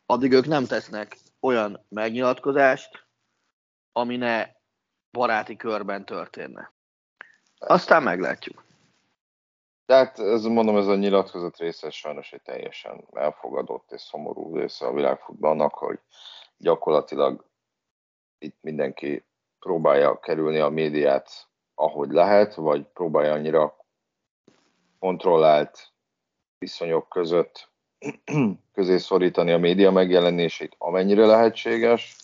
addig ők nem tesznek olyan megnyilatkozást, ami ne baráti körben történne. Aztán meglátjuk. Tehát ez, mondom, ez a nyilatkozat része sajnos egy teljesen elfogadott és szomorú része a világfutballnak, hogy gyakorlatilag itt mindenki próbálja kerülni a médiát, ahogy lehet, vagy próbálja annyira kontrollált viszonyok között közé szorítani a média megjelenését, amennyire lehetséges,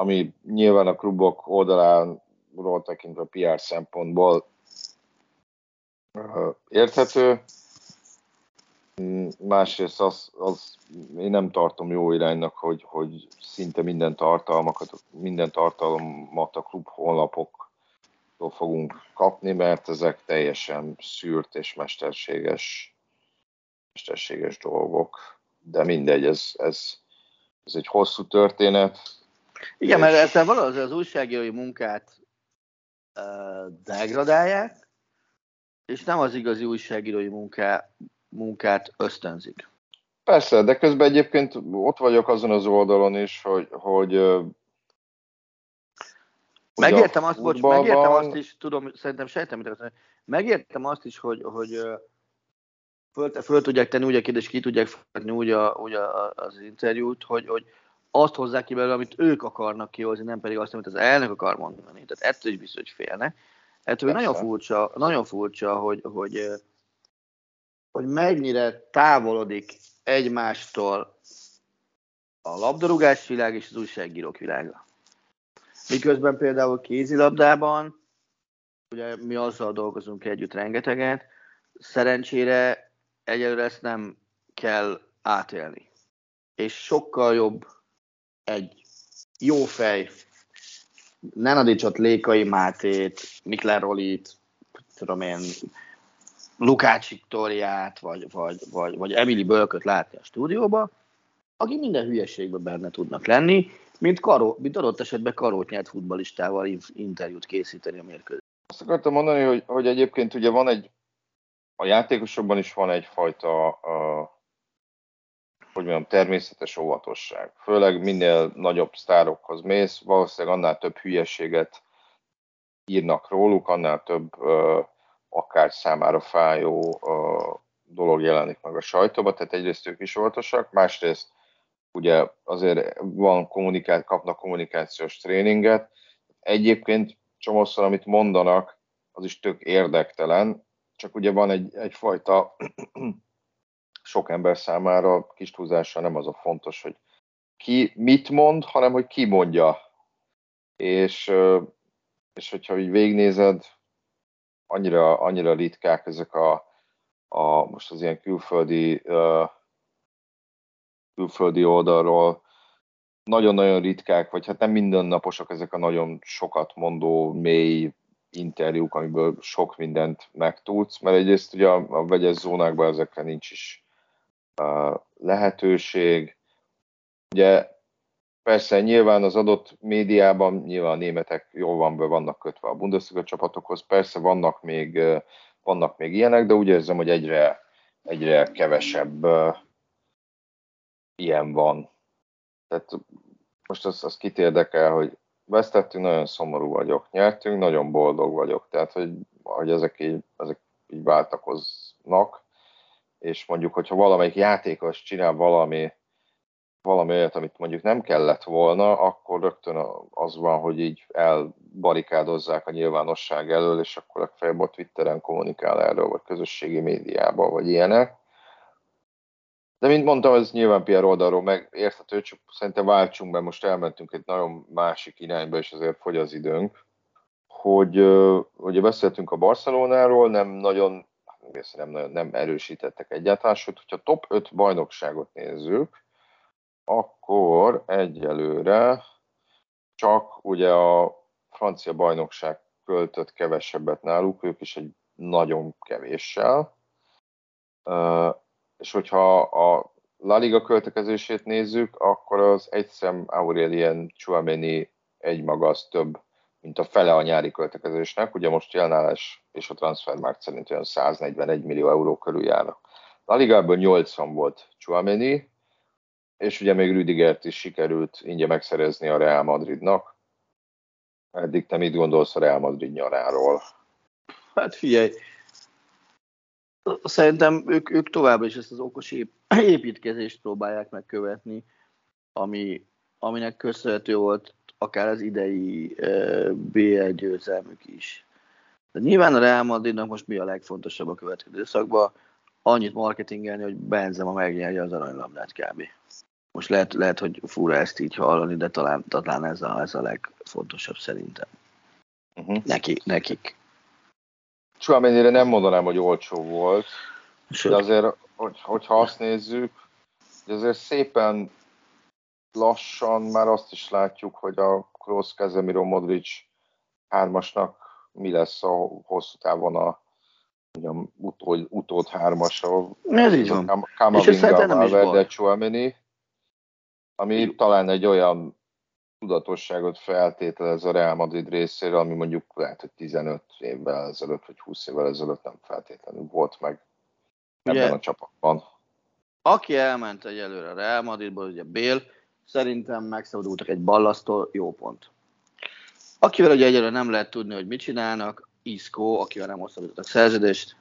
ami nyilván a klubok oldaláról tekintve PR szempontból érthető. Másrészt az, az én nem tartom jó iránynak, hogy, hogy szinte minden tartalmakat, minden tartalmat a klub honlapoktól fogunk kapni, mert ezek teljesen szűrt és mesterséges, mesterséges dolgok. De mindegy, ez, ez, ez egy hosszú történet. Igen, és... mert ezzel valahogy az újságírói munkát uh, degradálják, és nem az igazi újságírói munká, munkát ösztönzik. Persze, de közben egyébként ott vagyok azon az oldalon is, hogy, hogy Megértem azt, bocs, megértem azt is, tudom, szerintem sejtem, mit azt megértem azt is, hogy, hogy föl, föl tudják tenni úgy a kérdést, ki tudják feltenni úgy, a, úgy a, az interjút, hogy, hogy azt hozzák ki belőle, amit ők akarnak kihozni, nem pedig azt, amit az elnök akar mondani. Tehát ettől is biztos, hogy félnek. Ettől nagyon furcsa, nagyon furcsa, hogy, hogy, hogy mennyire távolodik egymástól a labdarúgás világ és az újságírók világa. Miközben például kézilabdában, ugye mi azzal dolgozunk együtt rengeteget, szerencsére egyelőre ezt nem kell átélni. és sokkal jobb egy jó fej, Nenadicsot, Lékai Mátét, Mikler Rolit, tudom én, Lukács Viktoriát, vagy, vagy, vagy, vagy Emily Bölköt látni a stúdióba, aki minden hülyeségben benne tudnak lenni, mint, karó, mint adott esetben karót nyert futbalistával interjút készíteni a mérkőzést. Azt akartam mondani, hogy, hogy egyébként ugye van egy, a játékosokban is van egyfajta, uh, hogy mondjam, természetes óvatosság. Főleg minél nagyobb sztárokhoz mész, valószínűleg annál több hülyeséget írnak róluk, annál több uh, akár számára fájó uh, dolog jelenik meg a sajtóba, tehát egyrészt ők is óvatosak, másrészt ugye azért van kommunikát, kapnak kommunikációs tréninget. Egyébként csomószor, amit mondanak, az is tök érdektelen, csak ugye van egy, egyfajta sok ember számára kis túlzással nem az a fontos, hogy ki mit mond, hanem hogy ki mondja. És, és hogyha így végnézed, annyira, annyira ritkák ezek a, a most az ilyen külföldi külföldi oldalról nagyon-nagyon ritkák, vagy hát nem mindennaposak ezek a nagyon sokat mondó, mély interjúk, amiből sok mindent megtudsz, mert egyrészt ugye a, a vegyes zónákban ezekre nincs is lehetőség. Ugye persze nyilván az adott médiában, nyilván a németek jól van be, vannak kötve a Bundesliga csapatokhoz, persze vannak még, vannak még ilyenek, de úgy érzem, hogy egyre, egyre kevesebb ilyen van. Tehát most az, az kit érdekel, hogy vesztettünk, nagyon szomorú vagyok, nyertünk, nagyon boldog vagyok. Tehát, hogy, hogy ezek, így, ezek így váltakoznak, és mondjuk, hogyha valamelyik játékos csinál valami, valami olyat, amit mondjuk nem kellett volna, akkor rögtön az van, hogy így elbarikádozzák a nyilvánosság elől, és akkor a fejbot Twitteren kommunikál erről, vagy közösségi médiában, vagy ilyenek. De mint mondtam, ez nyilván PR oldalról megérthető, csak szerintem váltsunk be, most elmentünk egy nagyon másik irányba, és azért fogy az időnk, hogy ugye beszéltünk a Barcelonáról, nem nagyon, nem, nagyon, nem erősítettek egyáltalán, sőt, hogyha top 5 bajnokságot nézzük, akkor egyelőre csak ugye a francia bajnokság költött kevesebbet náluk, ők is egy nagyon kevéssel és hogyha a La Liga költekezését nézzük, akkor az egyszem Aurelien Chouameni egymaga az több, mint a fele a nyári költekezésnek. Ugye most jelenállás és a transfermárk szerint olyan 141 millió euró körül járnak. La Ligából 80 volt Chouameni, és ugye még Rüdigert is sikerült ingyen megszerezni a Real Madridnak. Eddig te mit gondolsz a Real Madrid nyaráról? Hát figyelj, Szerintem ők, ők továbbra is ezt az okos építkezést próbálják megkövetni, ami, aminek köszönhető volt akár az idei uh, BL győzelmük is. De nyilván a Real Madridnak most mi a legfontosabb a következő szakban? Annyit marketingelni, hogy Benzema megnyerje az aranylabdát kb. Most lehet, lehet, hogy fura ezt így hallani, de talán, talán ez, a, ez a legfontosabb szerintem. Uh-huh. Neki, nekik. Chouamenire nem mondanám, hogy olcsó volt, Sőt. de azért, hogy, hogyha azt nézzük, hogy azért szépen lassan már azt is látjuk, hogy a Kroos, Casemiro, Modric hármasnak mi lesz a hosszú távon a mondjam, utód, utód hármasa. Ez így van. Kamavinga, Valverde, Chouameni, ami talán egy olyan tudatosságot feltételez a Real Madrid részéről, ami mondjuk lehet, hogy 15 évvel ezelőtt, vagy 20 évvel ezelőtt nem feltétlenül volt meg ebben ugye, a csapatban. Aki elment egyelőre a Real Madridból, ugye Bél, szerintem megszabadultak egy ballasztól, jó pont. Akivel ugye egyelőre nem lehet tudni, hogy mit csinálnak, Isco, akivel nem hosszabbítottak szerződést,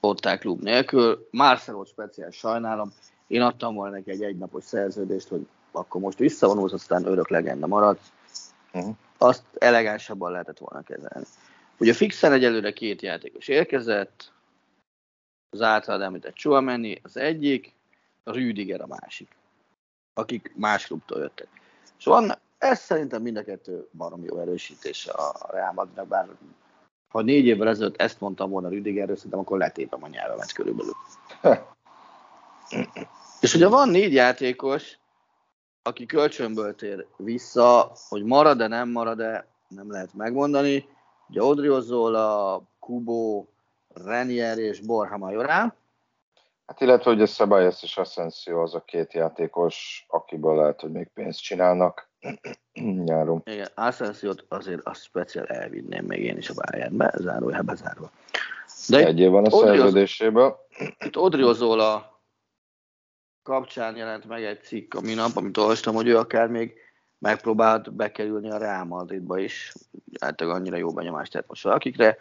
ott klub nélkül. Marcelo speciál sajnálom, én adtam volna neki egy egynapos szerződést, hogy akkor most visszavonulsz, aztán örök legenda marad. Uh-huh. Azt elegánsabban lehetett volna kezelni. Ugye fixen egyelőre két játékos érkezett, az általad említett Chouameni az egyik, a Rüdiger a másik, akik más klubtól jöttek. Szóval ez szerintem mind a kettő barom jó erősítése a Real Madridnak, bár ha négy évvel ezelőtt ezt mondtam volna Rüdigerről, szerintem akkor letépem a nyelvemet körülbelül. És ugye van négy játékos, aki kölcsönből tér vissza, hogy marad-e, nem marad-e, nem lehet megmondani. Ugye Odriozola, Kubo, Renier és Borja Majorán. Hát illetve ugye Ceballos és Asensio az a két játékos, akiből lehet, hogy még pénzt csinálnak nyáron. Igen, asensio azért azt speciál elvinném még én is a Bayernbe, zárója bezárva. De egy év van a szerződéséből. Itt Odriozola kapcsán jelent meg egy cikk a minap, amit olvastam, hogy ő akár még megpróbált bekerülni a Real Madridba is. Hát annyira jó benyomást tett most valakikre.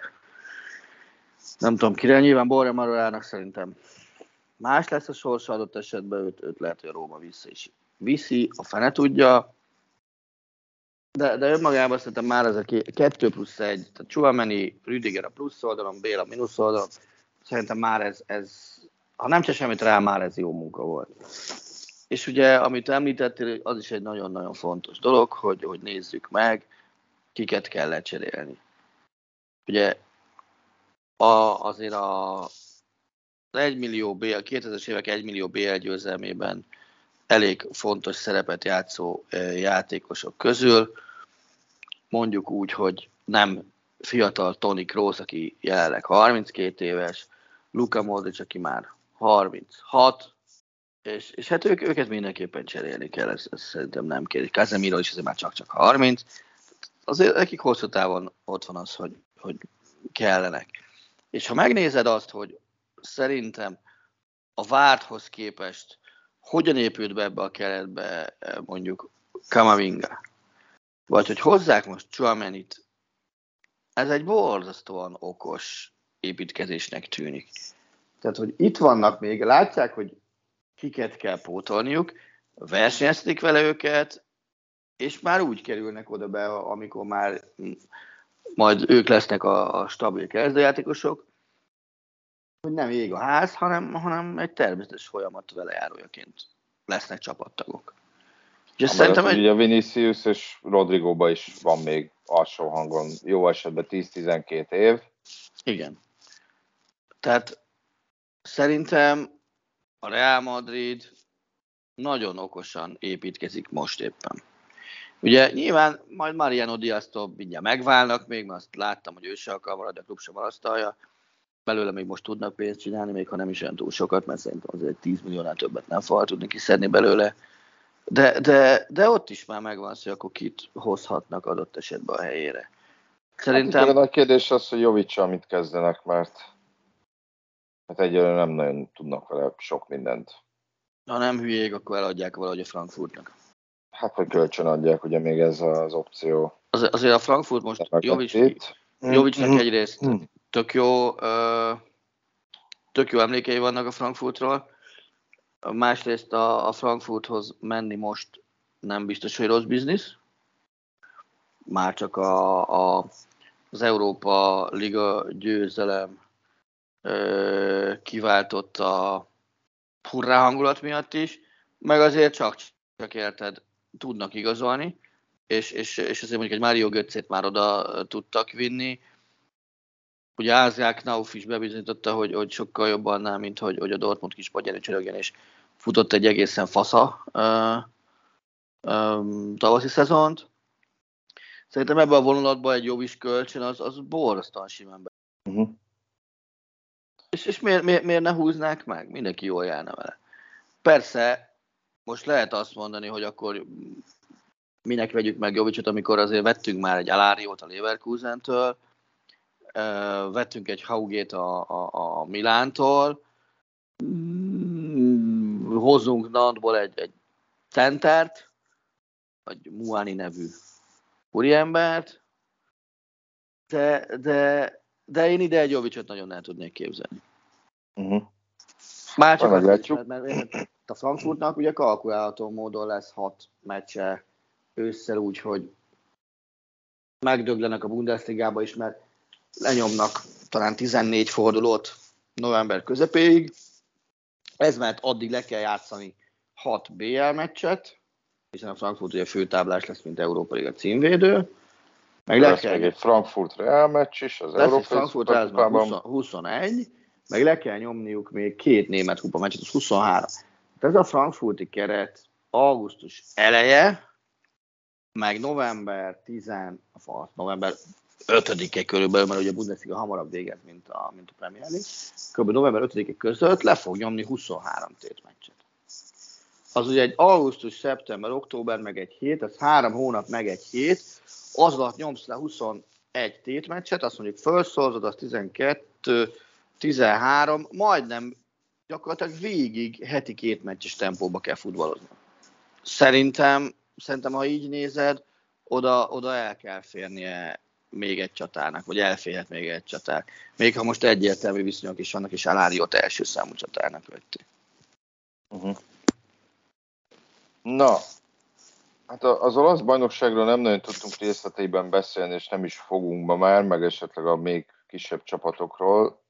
Nem tudom kire, nyilván Borja Marolának szerintem más lesz a sorsa adott esetben, őt, őt lehet, hogy a Róma vissza is viszi, a fene tudja, de, de önmagában szerintem már ez a 2 plusz 1, tehát Chouameni, Rüdiger a plusz oldalon, Béla a mínusz oldalon, szerintem már ez, ez ha nem csak semmit rá, már ez jó munka volt. És ugye, amit említettél, az is egy nagyon-nagyon fontos dolog, hogy, hogy nézzük meg, kiket kell lecserélni. Ugye a, azért a, az 1 millió B, a 2000-es évek 1 millió BL győzelmében elég fontos szerepet játszó játékosok közül, mondjuk úgy, hogy nem fiatal Tony Kroos, aki jelenleg 32 éves, Luka Modric, aki már 36, és, és hát ők, őket mindenképpen cserélni kell, ez, ez szerintem nem kérdés. Casemiro is azért már csak-csak 30, azért nekik hosszú távon ott van az, hogy, hogy kellenek. És ha megnézed azt, hogy szerintem a várthoz képest hogyan épült be ebbe a keretbe mondjuk Kamavinga, vagy hogy hozzák most Chuamenit, ez egy borzasztóan okos építkezésnek tűnik. Tehát, hogy itt vannak még, látják, hogy kiket kell pótolniuk, versenyezték vele őket, és már úgy kerülnek oda be, amikor már majd ők lesznek a, a stabil kezdőjátékosok, hogy nem ég a ház, hanem, hanem egy természetes folyamat vele járójaként lesznek csapattagok. És szerintem egy... Ugye a Vinicius és Rodrigo is van még alsó hangon, jó esetben 10-12 év. Igen. Tehát szerintem a Real Madrid nagyon okosan építkezik most éppen. Ugye nyilván majd Mariano Diaz-tól mindjárt megválnak még, mert azt láttam, hogy ő se akar maradni, a klub sem marasztalja. Belőle még most tudnak pénzt csinálni, még ha nem is olyan túl sokat, mert szerintem azért 10 milliónál többet nem fog tudni kiszedni belőle. De, de, de ott is már megvan hogy akkor kit hozhatnak adott esetben a helyére. Szerintem... Hát a kérdés az, hogy Jovicsal mit kezdenek, mert Hát egyelőre nem nagyon tudnak vele sok mindent. Ha nem hülyék, akkor eladják valahogy a Frankfurtnak. Hát, hogy kölcsön adják, ugye még ez az opció. Az, azért a Frankfurt most Jovic, Jovicsnak mm. egyrészt mm. tök jó, tök jó emlékei vannak a Frankfurtról, másrészt a, a Frankfurthoz menni most nem biztos, hogy rossz biznisz. Már csak a, a, az Európa Liga győzelem kiváltott a hurrá hangulat miatt is, meg azért csak, csak érted, tudnak igazolni, és, és, és azért mondjuk egy Mário Götzét már oda tudtak vinni. Ugye Ázsiák Knauf is bebizonyította, hogy, hogy sokkal jobban annál, mint hogy, hogy a Dortmund kis pagyerő csörögjen, és futott egy egészen fasza uh, um, tavaszi szezont. Szerintem ebben a vonulatban egy jobb is kölcsön, az, az borzasztóan simán be. Uh-huh. És, és miért, miért, miért ne húznák meg? Mindenki jól járna vele. Persze, most lehet azt mondani, hogy akkor minek vegyük meg Jovicsot, amikor azért vettünk már egy Aláriót a Leverkusentől, vettünk egy Haugét a, a, a Milántól, hozunk Nantból egy, egy centert, vagy Muani nevű úriembert, de, de de én ide egy Jovicsot nagyon el tudnék képzelni. Uh-huh. Már csak az is, mert, mert a Frankfurtnak ugye kalkulálható módon lesz hat meccse ősszel úgy, hogy megdöglenek a Bundesligába is, mert lenyomnak talán 14 fordulót november közepéig. Ez mert addig le kell játszani 6 BL meccset, hiszen a Frankfurt ugye főtáblás lesz, mint Európa Liga címvédő. Meg lesz kell... még egy Frankfurt Real meccs is, az Európai Frankfurt Real 21, meg le kell nyomniuk még két német kupa meccset, az 23. ez a frankfurti keret augusztus eleje, meg november 10, november 5-e körülbelül, mert ugye a Bundesliga hamarabb véget, mint a, mint a Premier League, kb. november 5-e között le fog nyomni 23 tétmeccset. Az ugye egy augusztus, szeptember, október, meg egy hét, ez három hónap, meg egy hét, az alatt nyomsz le 21 tétmeccset, azt mondjuk felszorzod, az 12, 13, majdnem gyakorlatilag végig heti két meccses tempóba kell futballozni. Szerintem, szerintem ha így nézed, oda, oda el kell férnie még egy csatának, vagy elférhet még egy csatár. Még ha most egyértelmű viszonyok is vannak, és Aláriót első számú csatárnak vették. Uh-huh. Na, hát az olasz bajnokságról nem nagyon tudtunk részleteiben beszélni, és nem is fogunk ma már, meg esetleg a még kisebb csapatokról,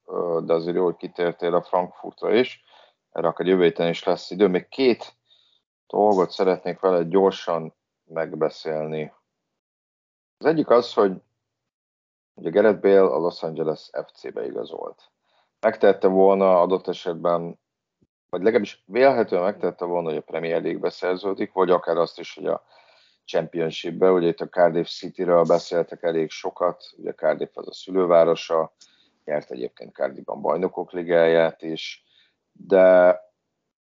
de azért jól kitértél a Frankfurtra is, erre akár jövő héten is lesz idő. Még két dolgot szeretnék vele gyorsan megbeszélni. Az egyik az, hogy ugye Gerett Bale a Los Angeles FC-be igazolt. Megtette volna adott esetben, vagy legalábbis vélhetően megtette volna, hogy a Premier League-be szerződik, vagy akár azt is, hogy a Championship-be, ugye itt a Cardiff City-ről beszéltek elég sokat, ugye Cardiff az a szülővárosa, nyert egyébként Cardiffban bajnokok ligáját is, de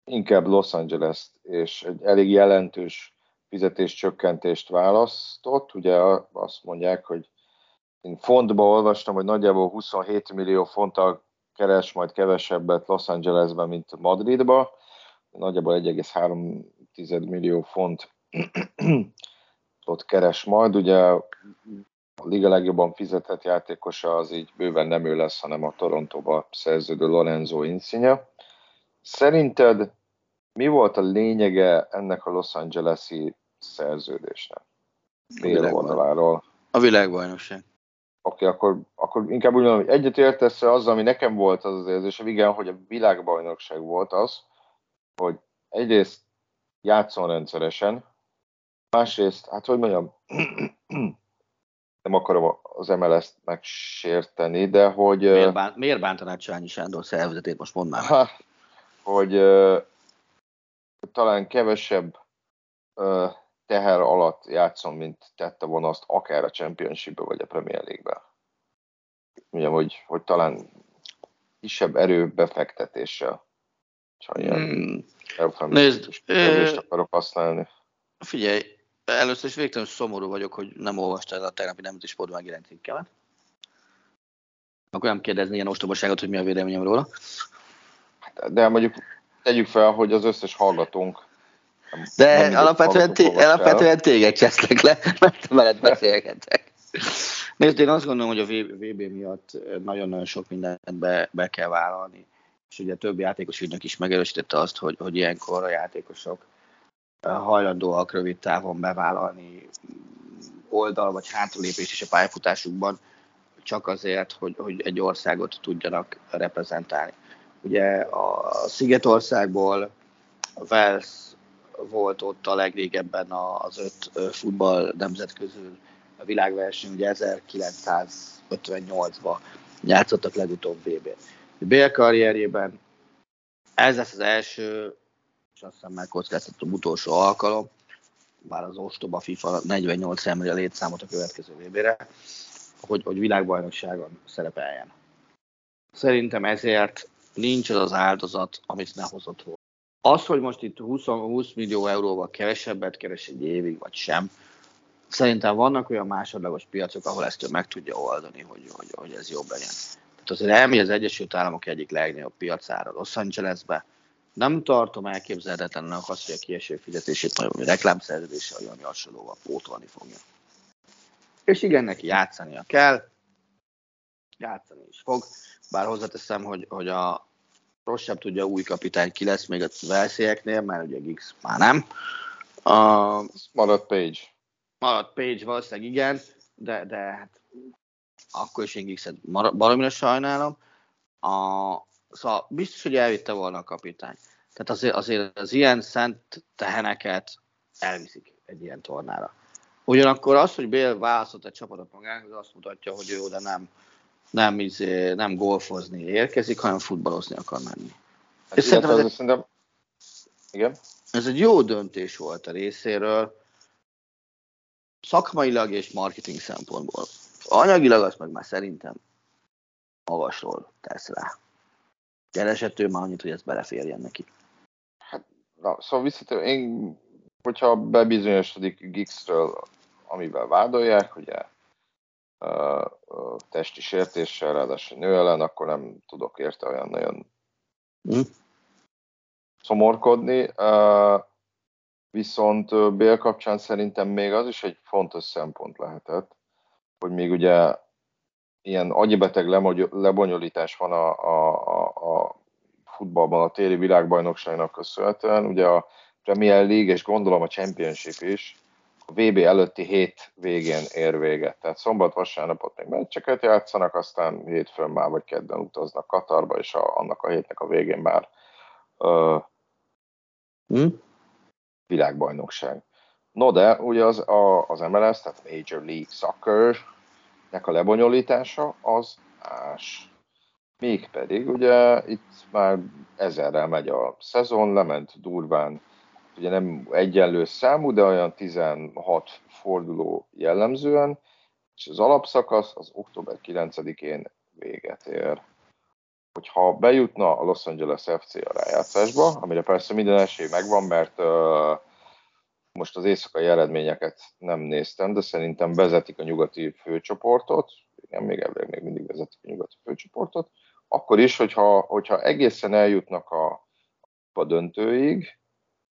inkább Los Angeles-t, és egy elég jelentős fizetéscsökkentést választott. Ugye azt mondják, hogy én fontba olvastam, hogy nagyjából 27 millió fonttal keres majd kevesebbet Los Angelesben, mint Madridba. Nagyjából 1,3 millió font ott keres majd. Ugye a liga legjobban fizetett játékosa az így bőven nem ő lesz, hanem a Torontóba szerződő Lorenzo Insigne. Szerinted mi volt a lényege ennek a Los Angeles-i szerződésnek? Bél oldaláról. A világbajnokság. Oké, okay, akkor, akkor inkább úgy mondom, hogy egyetértesz azzal, ami nekem volt az az érzésem, igen, hogy a világbajnokság volt az, hogy egyrészt játszon rendszeresen, másrészt, hát hogy mondjam, nem akarom az MLS-t megsérteni, de hogy... Miért, bánt, miért bántanád Sányi Sándor szervezetét, most mondd már. Ha, hogy uh, talán kevesebb uh, teher alatt játszom, mint tette volna azt akár a championship vagy a Premier League-be. Ugye, hogy, hogy talán kisebb erő befektetéssel. Csak ilyen hmm. Nézd, akarok használni. Figyelj, először is végtelenül szomorú vagyok, hogy nem olvastál a tegnapi nemzeti sportban megjelent cikkemet. Akkor nem kérdezni ilyen ostobaságot, hogy mi a véleményem róla. Hát, de mondjuk tegyük fel, hogy az összes hallgatónk de nem alapvetően, té- alapvetően téged csesztek le, mert veled beszélgetek. Nézd, én azt gondolom, hogy a VB miatt nagyon-nagyon sok mindent be, be kell vállalni. És ugye több játékos ügynök is megerősítette azt, hogy, hogy ilyenkor a játékosok hajlandóak rövid távon bevállalni oldal vagy hátralépést is a pályafutásukban, csak azért, hogy, hogy egy országot tudjanak reprezentálni. Ugye a Szigetországból Wales volt ott a legrégebben az öt futball nemzet közül a világverseny, ugye 1958-ban játszottak legutóbb VB-t. Bél karrierjében ez lesz az első, és azt hiszem megkockáztatom utolsó alkalom, bár az ostoba FIFA 48 emeli a létszámot a következő VB-re, hogy, hogy világbajnokságon szerepeljen. Szerintem ezért nincs az az áldozat, amit ne hozott. Az, hogy most itt 20, 20 millió euróval kevesebbet keres egy évig, vagy sem, szerintem vannak olyan másodlagos piacok, ahol ezt ő meg tudja oldani, hogy, hogy, hogy ez jobb legyen. Tehát azért elmegy az Egyesült Államok egyik legnagyobb piacára Los Angelesbe, nem tartom elképzelhetetlennek azt, hogy a kieső fizetését majd valami reklámszerződéssel, vagy valami hasonlóval pótolni fogja. És igen, neki játszania kell, játszani is fog, bár hozzáteszem, hogy, hogy a rosszabb tudja új kapitány ki lesz még a Velszieknél, mert ugye Giggs már nem. Uh, maradt Page. Maradt Page valószínűleg igen, de, de hát akkor is én Giggset baromira sajnálom. A, szóval biztos, hogy elvitte volna a kapitány. Tehát azért, azért az ilyen szent teheneket elviszik egy ilyen tornára. Ugyanakkor az, hogy Bél választott egy csapatot magának, az azt mutatja, hogy ő oda nem, nem, izé, nem golfozni érkezik, hanem futballozni akar menni. Hát és szerintem, ez... szerintem Igen. Ez egy jó döntés volt a részéről, szakmailag és marketing szempontból. Anyagilag azt meg már szerintem magasról tesz rá. Keresett ő már annyit, hogy ez beleférjen neki. Hát, na, szóval visszatérő, én, hogyha bebizonyosodik Gixről, amivel vádolják, ugye testi sértéssel, ráadásul nő ellen, akkor nem tudok érte olyan nagyon mm. szomorkodni. Viszont Bél kapcsán szerintem még az is egy fontos szempont lehetett, hogy még ugye ilyen agyibeteg lebonyolítás van a, a, a, a futballban a téli világbajnokságnak köszönhetően. Ugye a Premier League és gondolom a Championship is a VB előtti hét végén ér véget. Tehát szombat, vasárnapot még meccseket játszanak, aztán hétfőn már vagy kedden utaznak Katarba, és a, annak a hétnek a végén már uh, hmm? világbajnokság. No de, ugye az, a, az MLS, tehát Major League Soccer, nek a lebonyolítása az más. Mégpedig ugye itt már ezerrel megy a szezon, lement durván, ugye nem egyenlő számú, de olyan 16 forduló jellemzően, és az alapszakasz az október 9-én véget ér. Hogyha bejutna a Los Angeles FC a rájátszásba, amire persze minden esély megvan, mert uh, most az éjszakai eredményeket nem néztem, de szerintem vezetik a nyugati főcsoportot, igen, még elvileg még mindig vezetik a nyugati főcsoportot, akkor is, hogyha, hogyha egészen eljutnak a kupa döntőig,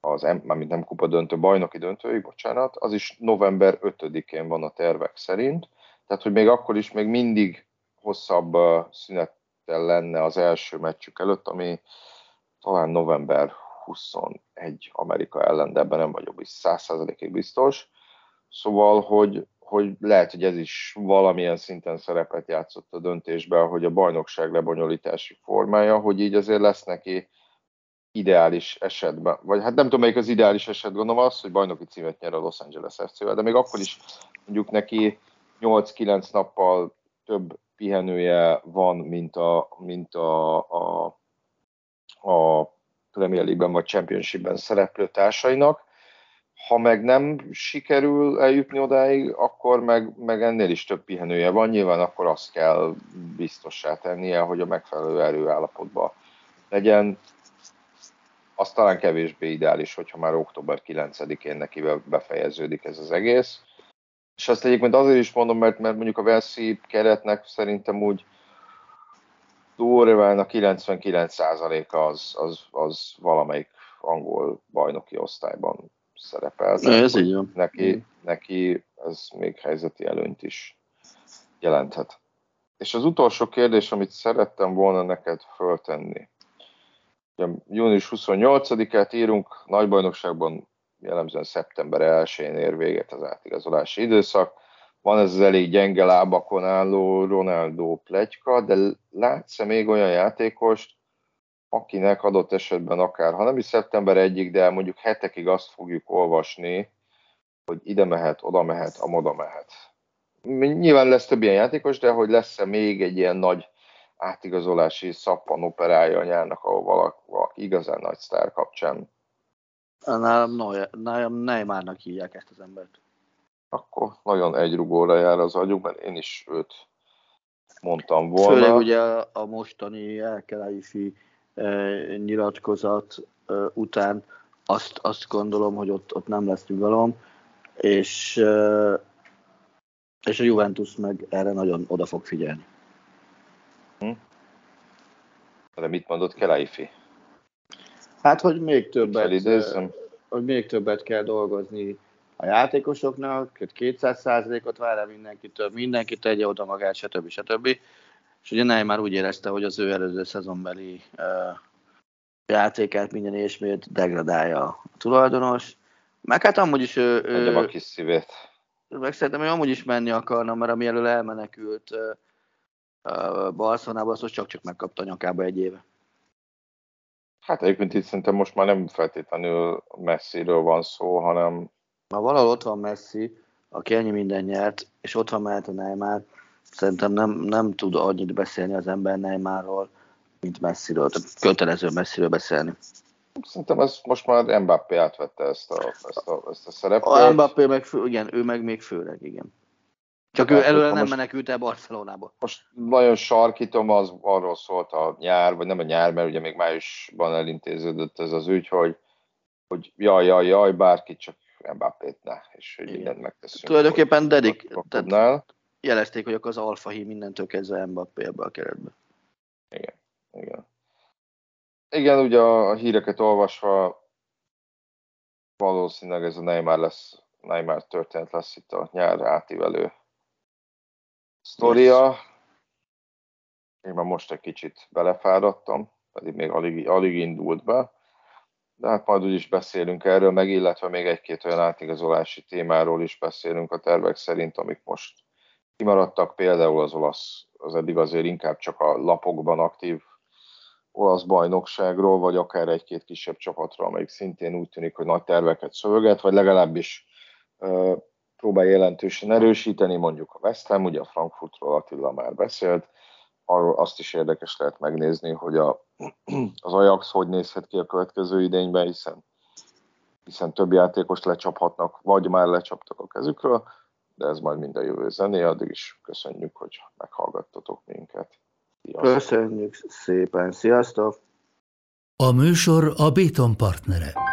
az, mármint nem kupa döntő, bajnoki döntőig, bocsánat, az is november 5-én van a tervek szerint, tehát hogy még akkor is még mindig hosszabb szünettel lenne az első meccsük előtt, ami talán november 21 Amerika ellen, de ebben nem vagyok száz százalékig biztos. Szóval, hogy, hogy lehet, hogy ez is valamilyen szinten szerepet játszott a döntésben, hogy a bajnokság lebonyolítási formája, hogy így azért lesz neki ideális esetben, vagy hát nem tudom, melyik az ideális eset, gondolom az, hogy bajnoki címet nyer a Los Angeles FC-vel, de még akkor is mondjuk neki 8-9 nappal több pihenője van, mint a, mint a, a, a Premier League-ben vagy Championship-ben szereplő társainak. Ha meg nem sikerül eljutni odáig, akkor meg, meg ennél is több pihenője van. Nyilván akkor azt kell biztossá tennie, hogy a megfelelő erőállapotban legyen. Az talán kevésbé ideális, hogyha már október 9-én neki befejeződik ez az egész. És azt egyébként azért is mondom, mert, mert mondjuk a Velszi keretnek szerintem úgy Durván a 99%-a az, az, az valamelyik angol bajnoki osztályban szerepel. Ez így van. Neki, neki ez még helyzeti előnyt is jelenthet. És az utolsó kérdés, amit szerettem volna neked föltenni. Június 28-át írunk, nagybajnokságban jellemzően szeptember 1-én ér véget az átigazolási időszak van ez az elég gyenge lábakon álló Ronaldo plegyka, de látsz még olyan játékost, akinek adott esetben akár, ha nem is szeptember egyik, de mondjuk hetekig azt fogjuk olvasni, hogy ide mehet, oda mehet, amoda mehet. Nyilván lesz több ilyen játékos, de hogy lesz-e még egy ilyen nagy átigazolási szappan operája a nyárnak, ahol valaki, valaki igazán nagy sztár kapcsán. Nálam, nálam Neymarnak hívják ezt az embert akkor nagyon egyrugóra jár az agyuk, mert én is őt mondtam volna. Főleg ugye a mostani elkelási e, nyilatkozat e, után azt, azt gondolom, hogy ott, ott nem lesz nyugalom, és, e, és a Juventus meg erre nagyon oda fog figyelni. Hm? De mit mondott Kelaifi? Hát, hogy még többet, hogy még többet kell dolgozni a játékosoknak, 200%-ot vár el mindenkitől, mindenki tegye oda magát, stb. stb. És ugye Neymar úgy érezte, hogy az ő előző szezonbeli uh, játékát minden ismét degradálja a tulajdonos. Meg hát amúgy is ő... ő a kis szívét. Meg szerintem, hogy amúgy is menni akarna, mert ami elől elmenekült uh, Barcelonába, azt csak-csak megkapta a nyakába egy éve. Hát egyébként itt szerintem most már nem feltétlenül messziről van szó, hanem ha valahol ott van Messi, aki ennyi minden nyert, és ott van mellett a Neymar, szerintem nem, nem tud annyit beszélni az ember Neymarról, mint Messiről. Tehát kötelező Messiről beszélni. Szerintem ez most már Mbappé átvette ezt a, ezt a, ezt a szerepet. A Mbappé meg fő, igen, ő meg még főleg, igen. Csak ő előre nem most, menekült el Barcelonába. Most nagyon sarkítom, az arról szólt a nyár, vagy nem a nyár, mert ugye még májusban elintéződött ez az ügy, hogy, hogy jaj, jaj, jaj, bárki csak Mbappét ne, és hogy igen. mindent megteszünk. Tulajdonképpen dedik, tehát jelezték, hogy akkor az alfa hí mindentől kezdve Mbappé ebbe a keretbe. Igen, igen. Igen, ugye a híreket olvasva valószínűleg ez a Neymar lesz, Neymar történet lesz itt a nyár átívelő sztoria. Én már most egy kicsit belefáradtam, pedig még alig, alig indult be. De hát majd úgyis beszélünk erről, meg illetve még egy-két olyan átigazolási témáról is beszélünk a tervek szerint, amik most kimaradtak, például az olasz, az eddig azért inkább csak a lapokban aktív olasz bajnokságról, vagy akár egy-két kisebb csapatról, amelyik szintén úgy tűnik, hogy nagy terveket szöveget, vagy legalábbis próbál jelentősen erősíteni, mondjuk a West Ham, ugye a Frankfurtról Attila már beszélt, arról azt is érdekes lehet megnézni, hogy a, az Ajax hogy nézhet ki a következő idényben, hiszen, hiszen több játékost lecsaphatnak, vagy már lecsaptak a kezükről, de ez majd mind a jövő zené, addig is köszönjük, hogy meghallgattatok minket. Sziasztok. Köszönjük szépen, sziasztok! A műsor a Béton partnere.